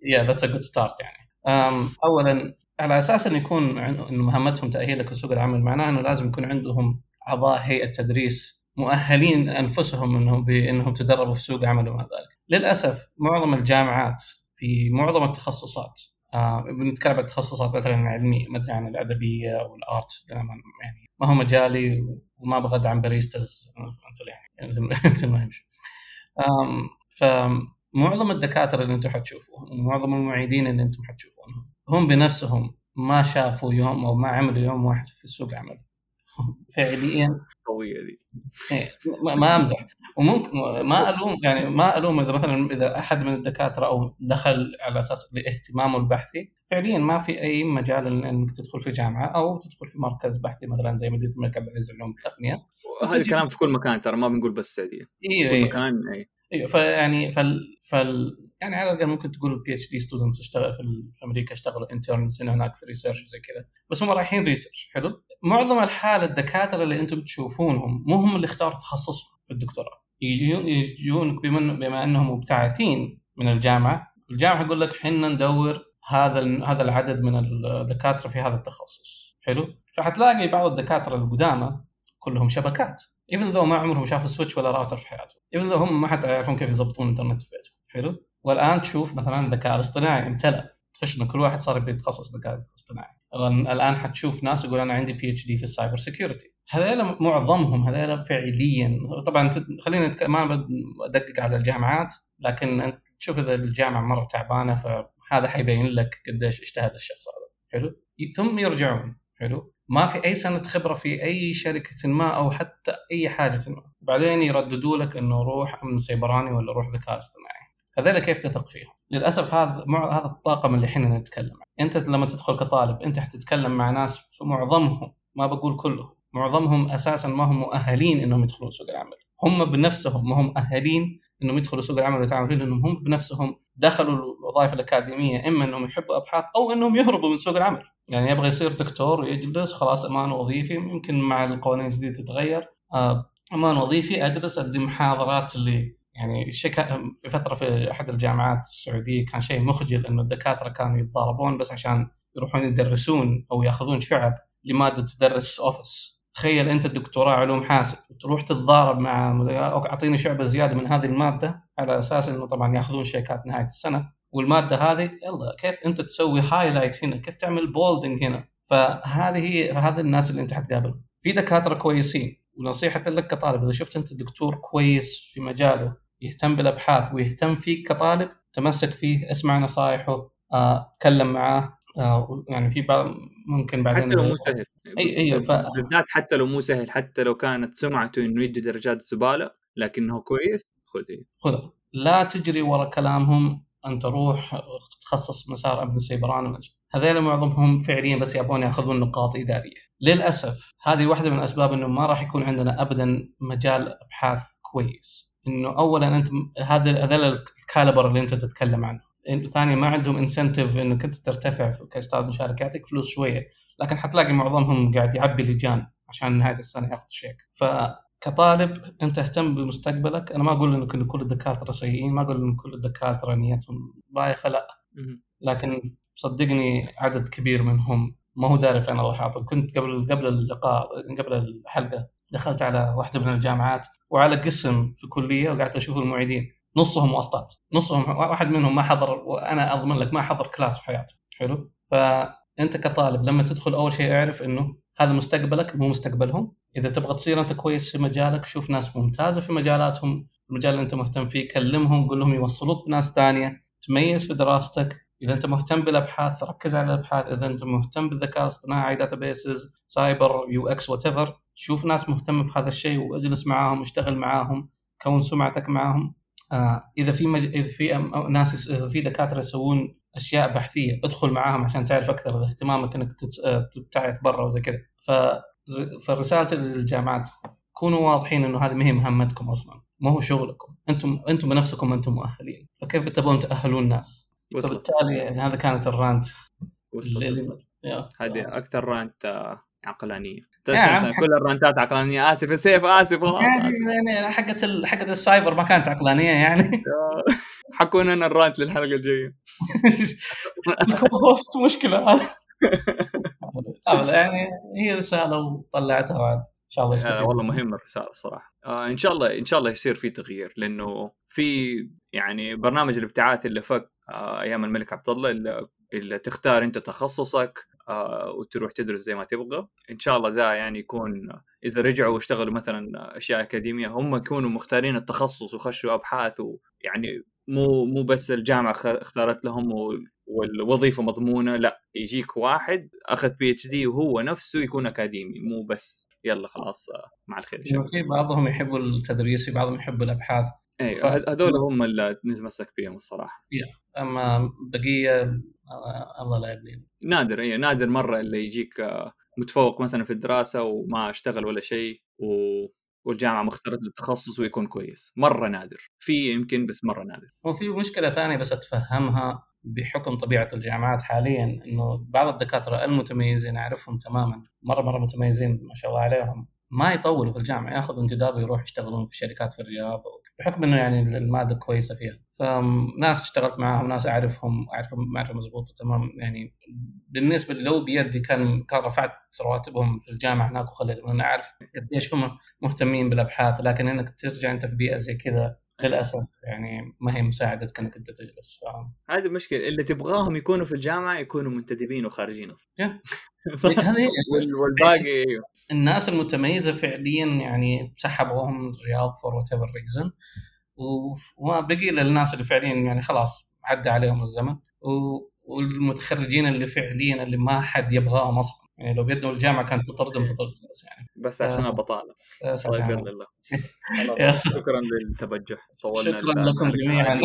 yeah that's a good start يعني. أم، اولا على أساس إنه يكون إنه مهمتهم تاهيلك لسوق العمل معناه إنه لازم يكون عندهم أعضاء هيئة تدريس مؤهلين أنفسهم إنهم بانهم تدربوا في سوق عمل وما ذلك. للأسف معظم الجامعات في معظم التخصصات آه بنتكلم عن التخصصات مثلا العلميه مثلا عن الأدبية والآرت يعني ما هو مجالي وما أبغى ادعم باريستاز مثل يعني مثل- *laughs* ما يمشي. فمعظم الدكاترة اللي أنتم حتشوفوهم ومعظم المعيدين اللي أنتم حتشوفونهم هم بنفسهم ما شافوا يوم أو ما عملوا يوم واحد في سوق عمل. فعليا قوية دي. إيه، ما أمزح. وممكن ما ألوم يعني ما ألوم إذا مثلا إذا أحد من الدكاترة أو دخل على أساس لاهتمامه البحثي فعليا ما في أي مجال إنك تدخل في جامعة أو تدخل في مركز بحثي مثلا زي مدينة الملك عبد العزيز للعلوم والتقنيه هذا الكلام في كل مكان ترى ما بنقول بس السعودية. أيوه كل أيوه مكان اي أيوه فيعني فال فال يعني على الأقل ممكن تقول ال PhD students اشتغل في, أمريكا اشتغلوا interns هناك في research وزي كذا. بس هم رايحين research حلو؟ معظم الحال الدكاترة اللي أنتم تشوفونهم مو هم اللي اختاروا تخصصهم في الدكتوراه. يجون يجونك بما, أنهم مبتعثين من الجامعة الجامعة يقول لك حنا ندور هذا هذا العدد من الدكاترة في هذا التخصص. حلو؟ فحتلاقي بعض الدكاترة القدامى كلهم شبكات even though ما عمرهم شافوا switch ولا راوتر في حياتهم even though هم ما حتى يعرفون كيف يضبطون الانترنت في بيتهم. حلو؟ والآن تشوف مثلا الذكاء الاصطناعي امتلأ. طفشنا كل واحد صار بيتخصص ذكاء اصطناعي الآن حتشوف ناس يقول أنا عندي PhD في ال cyber security هذول معظمهم هذول فعليا. طبعا خلينا. ما بدقق على الجامعات لكن أنت تشوف إذا الجامعة مرة تعبانة فهذا حيبين لك قديش اجتهد الشخص هذا. حلو؟ ثم يرجعون. حلو؟ ما في أي سنة خبرة في أي شركة ما أو حتى أي حاجة ما. بعدين يرددوا لك إنه روح أمن سيبراني ولا روح ذكاء اصطناعي. هذول كيف تثق فيهم؟ للأسف هذا مع هذا الطاقم اللي إحنا نتكلم عنه. أنت لما تدخل كطالب أنت حتتكلم مع ناس معظمهم ما بقول كلهم معظمهم أساسا ما هم مؤهلين إنهم يدخلون سوق العمل هم بنفسهم ما هم مؤهلين إنهم يدخلوا سوق العمل ويتعاملوا فيه لأنهم هم بنفسهم دخلوا الوظائف الأكاديمية إما إنهم يحبوا أبحاث أو إنهم يهربوا من سوق العمل يعني يبغى يصير دكتور ويجلس خلاص أمان وظيفي يمكن مع القوانين الجديدة تتغير آه، أمان وظيفي أجلس أدي محاضرات اللي يعني شك... في فترة في أحد الجامعات السعودية كان شيء مخجل إنه الدكاترة كانوا يتضاربون بس عشان يروحون يدرسون أو يأخذون شعب لمادة تدرس Office تخيل أنت الدكتوراه علوم حاسب وتروح تتضارب مع أعطيني شعبة زيادة من هذه المادة على أساس إنه طبعا يأخذون شيكات نهاية السنة والمادة هذه يلا كيف أنت تسوي highlight هنا؟ كيف تعمل bolding هنا؟ فهذه هي هذه الناس اللي أنت حتقابلهم. في دكاترة كويسين ونصيحة لك كطالب إذا شفت أنت دكتور كويس في مجاله يهتم بالأبحاث ويهتم فيك كطالب تمسك فيه اسمع نصائحه آه، تكلم معاه آه، يعني في بعض ممكن بعدين حتى لو مو سهل. اي اي ف... بالذات حتى لو مو سهل حتى لو كانت سمعته إنه يدي درجات زبالة لكنه كويس خذه. خذها لا تجري ورا كلامهم أنت روح تخصص مسار أبن سيبران هذول معظمهم فعليا بس يبغون يأخذون نقاط إدارية. للأسف هذه واحدة من الأسباب إنه ما راح يكون عندنا ابدا مجال أبحاث كويس. إنه اولا أنت هذا هذول الكالبر اللي أنت تتكلم عنه. ثانيا ما عندهم انسنتيف إنك أنت ترتفع كأستاذ مشارك يعطيك فلوس شوية. لكن حتلاقي معظمهم قاعد يعبي لجان عشان نهاية السنة ياخذ شيك. فكطالب أنت اهتم بمستقبلك. أنا ما أقول انه كل الدكاترة سيئين ما أقول إن كل الدكاترة نيتهم بايخة لا. لكن صدقني عدد كبير منهم ما هو داري فين راح اعطي كنت قبل قبل اللقاء قبل الحلقة دخلت على واحدة من الجامعات وعلى قسم في كليه وقعدت أشوف المعيدين. نصهم واسطات. نصهم واحد منهم ما حضر وأنا أضمن لك ما حضر class في حياته. حلو؟ فأنت كطالب لما تدخل أول شيء أعرف إنه هذا مستقبلك مو مستقبلهم. إذا تبغى تصير أنت كويس في مجالك شوف ناس ممتازة في مجالاتهم. المجال اللي أنت مهتم فيه كلمهم قول لهم يوصلوك بناس ثانية. تميز في دراستك. إذا أنت مهتم بالأبحاث ركز على الأبحاث. إذا أنت مهتم بالذكاء الاصطناعي databases cyber UX whatever شوف ناس مهتمة في هذا الشيء واجلس معاهم اشتغل معاهم كون سمعتك معاهم. آه إذا في مج... إذا في ناس إذا في دكاترة يسوون أشياء بحثية ادخل معاهم عشان تعرف أكثر إذا اهتمامك إنك آه، تبتعث برا وزي كذا. ف فرسالتي للجامعات كونوا واضحين إنه هذه ما هي مهمتكم أصلا ما هو شغلكم. أنتم أنتم بنفسكم أنتم مؤهلين. فكيف بتبون تأهلون الناس فبالتالي يعني هذا كانت الرانت وصلت هذه أكثر رانت آه، عقلانية. يعني كل ال rant ات عقلانية. آسف يا سيف آسف خلاص يعني حقت. حقت السايبر ما كانت عقلانية يعني. *laughs* حكون أنا ال rant للحلقة الجاية. *laughs* ال cost مشكلة. *laughs* هذا يعني هي رسالة وطلعتها بعد. إن شاء الله يستفيد. والله مهمة الرسالة الصراحة. آه إن شاء الله إن شاء الله يصير في تغيير لأنه في يعني برنامج الابتعاث اللي فك آه أيام الملك عبد الله اللي, اللي تختار أنت تخصصك وتروح تدرس زي ما تبغى. إن شاء الله ذا يعني يكون إذا رجعوا واشتغلوا مثلا أشياء أكاديمية هم يكونوا مختارين التخصص وخشوا أبحاث ويعني مو مو بس الجامعة اختارت لهم والوظيفة مضمونة لا يجيك واحد أخذ PhD وهو نفسه يكون أكاديمي مو بس يلا خلاص آه، مع الخير في بعضهم يحبوا التدريس في بعضهم يحبوا الأبحاث. اي ف... هذول هم اللي نتمسك بهم الصراحة. أما بقية آه، الله لا يبلينا نادر اي نادر مرة اللي يجيك آه، متفوق مثلا في الدراسة وما اشتغل ولا شيء و... والجامعة مختارت التخصص ويكون كويس. مرة نادر. في يمكن بس مرة نادر. وفي مشكلة ثانية بس أتفهمها بحكم طبيعة الجامعات حاليا إنه بعض الدكاترة المتميزين أعرفهم تماما مره مرة متميزين ما شاء الله عليهم ما يطولوا في الجامعة ياخذوا انتداب ويروح يشتغلون في شركات في الرياض بحكم إنه يعني المادة كويسة فيها. فناس اشتغلت معاهم ناس أعرفهم أعرفهم معرفه مضبوطه تمام. يعني بالنسبة لو بيدي كان كان رفعت رواتبهم في الجامعة هناك وخليتهم أنا أعرف قديش هم مهتمين بالأبحاث لكن إنك ترجع أنت في بيئة زي كذا للأسف يعني ما هي مساعدتك انك أنت تجلس. هذه المشكلة اللي تبغاهم يكونوا في الجامعة يكونوا منتدبين وخارجين أصلا. *laughs* هذه والباقي أيوه. الناس المتميزة فعليا يعني سحبوهم من الرياض for whatever reason وما بقي للناس اللي فعليا يعني خلاص عدى عليهم الزمن. والمتخرجين اللي فعليا اللي ما حد يبغاهم أصلا. يعني لو بيدهم الجامعة كانت تطردهم تطردهم بس يعني. بس عشان آه. البطالة. ساتر الله *laughs* يا خلاص شكرا للتبجح طولنا شكرا لكم جميعا.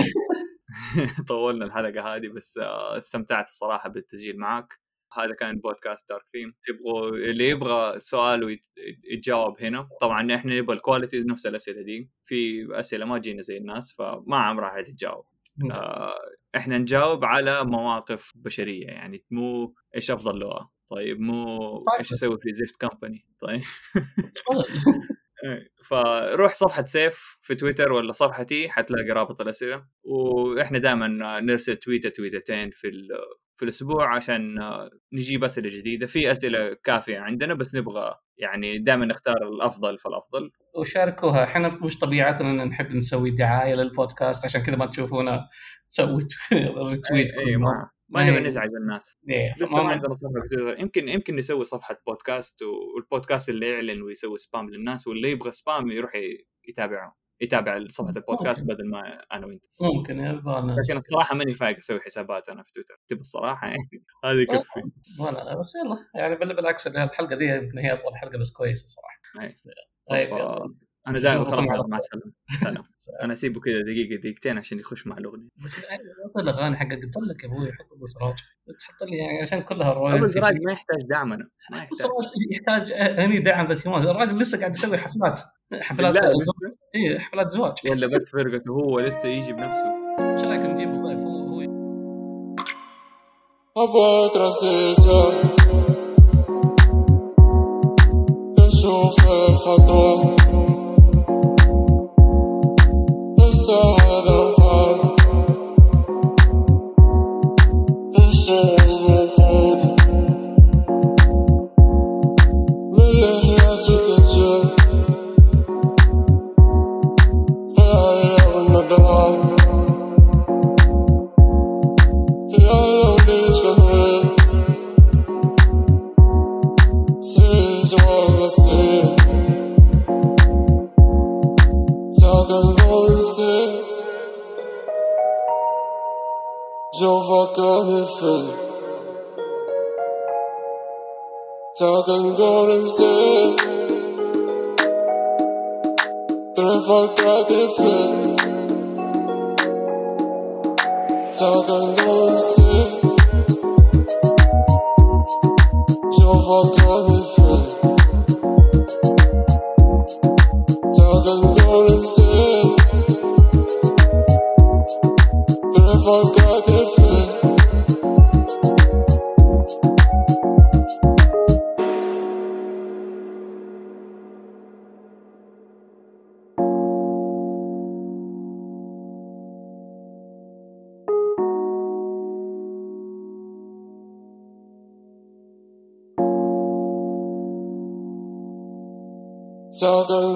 *laughs* طولنا الحلقة هذه بس آه، استمتعت الصراحه بالتسجيل معك. هذا كان بودكاست Dark Theme تبغوا اللي يبغى سؤال ويتجاوب هنا. طبعا إحنا نبغى ال quality نفس الأسئلة دي. في أسئلة ما تجينا زي الناس فما عمرها حتتجاوب آه، إحنا نجاوب على مواقف بشرية يعني مو إيش أفضل لغه طيب مو طيب. إيش أسوي في زفت company طيب. *laughs* *laughs* فروح صفحة سيف في تويتر ولا صفحتي حتلاقي رابط الأسئلة. وإحنا دائما نرسل تويتة تويتتين في في الأسبوع عشان نجيب أسئلة جديدة. في أسئلة كافية عندنا بس نبغى يعني دائما نختار الأفضل فالأفضل. وشاركوها. إحنا مش طبيعتنا إن نحب نسوي دعاية للبودكاست عشان كذا ما تشوفونا نسوي retweet *laughs* إيه ما ما. نبغى نزعج الناس. إيه، لسه ما عندنا تويتر يمكن يمكن نسوي صفحة بودكاست والبودكاست اللي يعلن ويسوي spam للناس واللي يبغى spam يروح يتابعه. يتابع صفحة البودكاست بدل ما أنا وأنت. ممكن يبغى لكن الصراحة ماني فايق أسوي حسابات أنا في تويتر. تبي الصراحة يعني. *laughs* هذه يكفي ولا بس يلا. يعني بل بالعكس الحلقة دي يمكن هي أطول حلقة بس كويسة صراحة. أي. طيب يلا. أنا دائما خلاص مع السلامة. *laughs* سلام. أنا أسيبه كذا دقيقة دقيقتين عشان يخش مع الأغنية. حط الأغاني حق قلت لك يا أبوي حط أبو سراج. تحط لي يعني عشان كلها أبو الرويالتي زراج ما يحتاج دعمنا ما أبو يحتاج. سراج يحتاج اني دعم ذات الراجل لسه قاعد يسوي حفلات. حفلات؟ اي حفلات زواج. ولا بس فرقته هو لسه يجي بنفسه. إيش رأيك نجيب ضيف هو هو؟ أبغى أترسيسك أشوف الخطوة. Oh. ساكن قول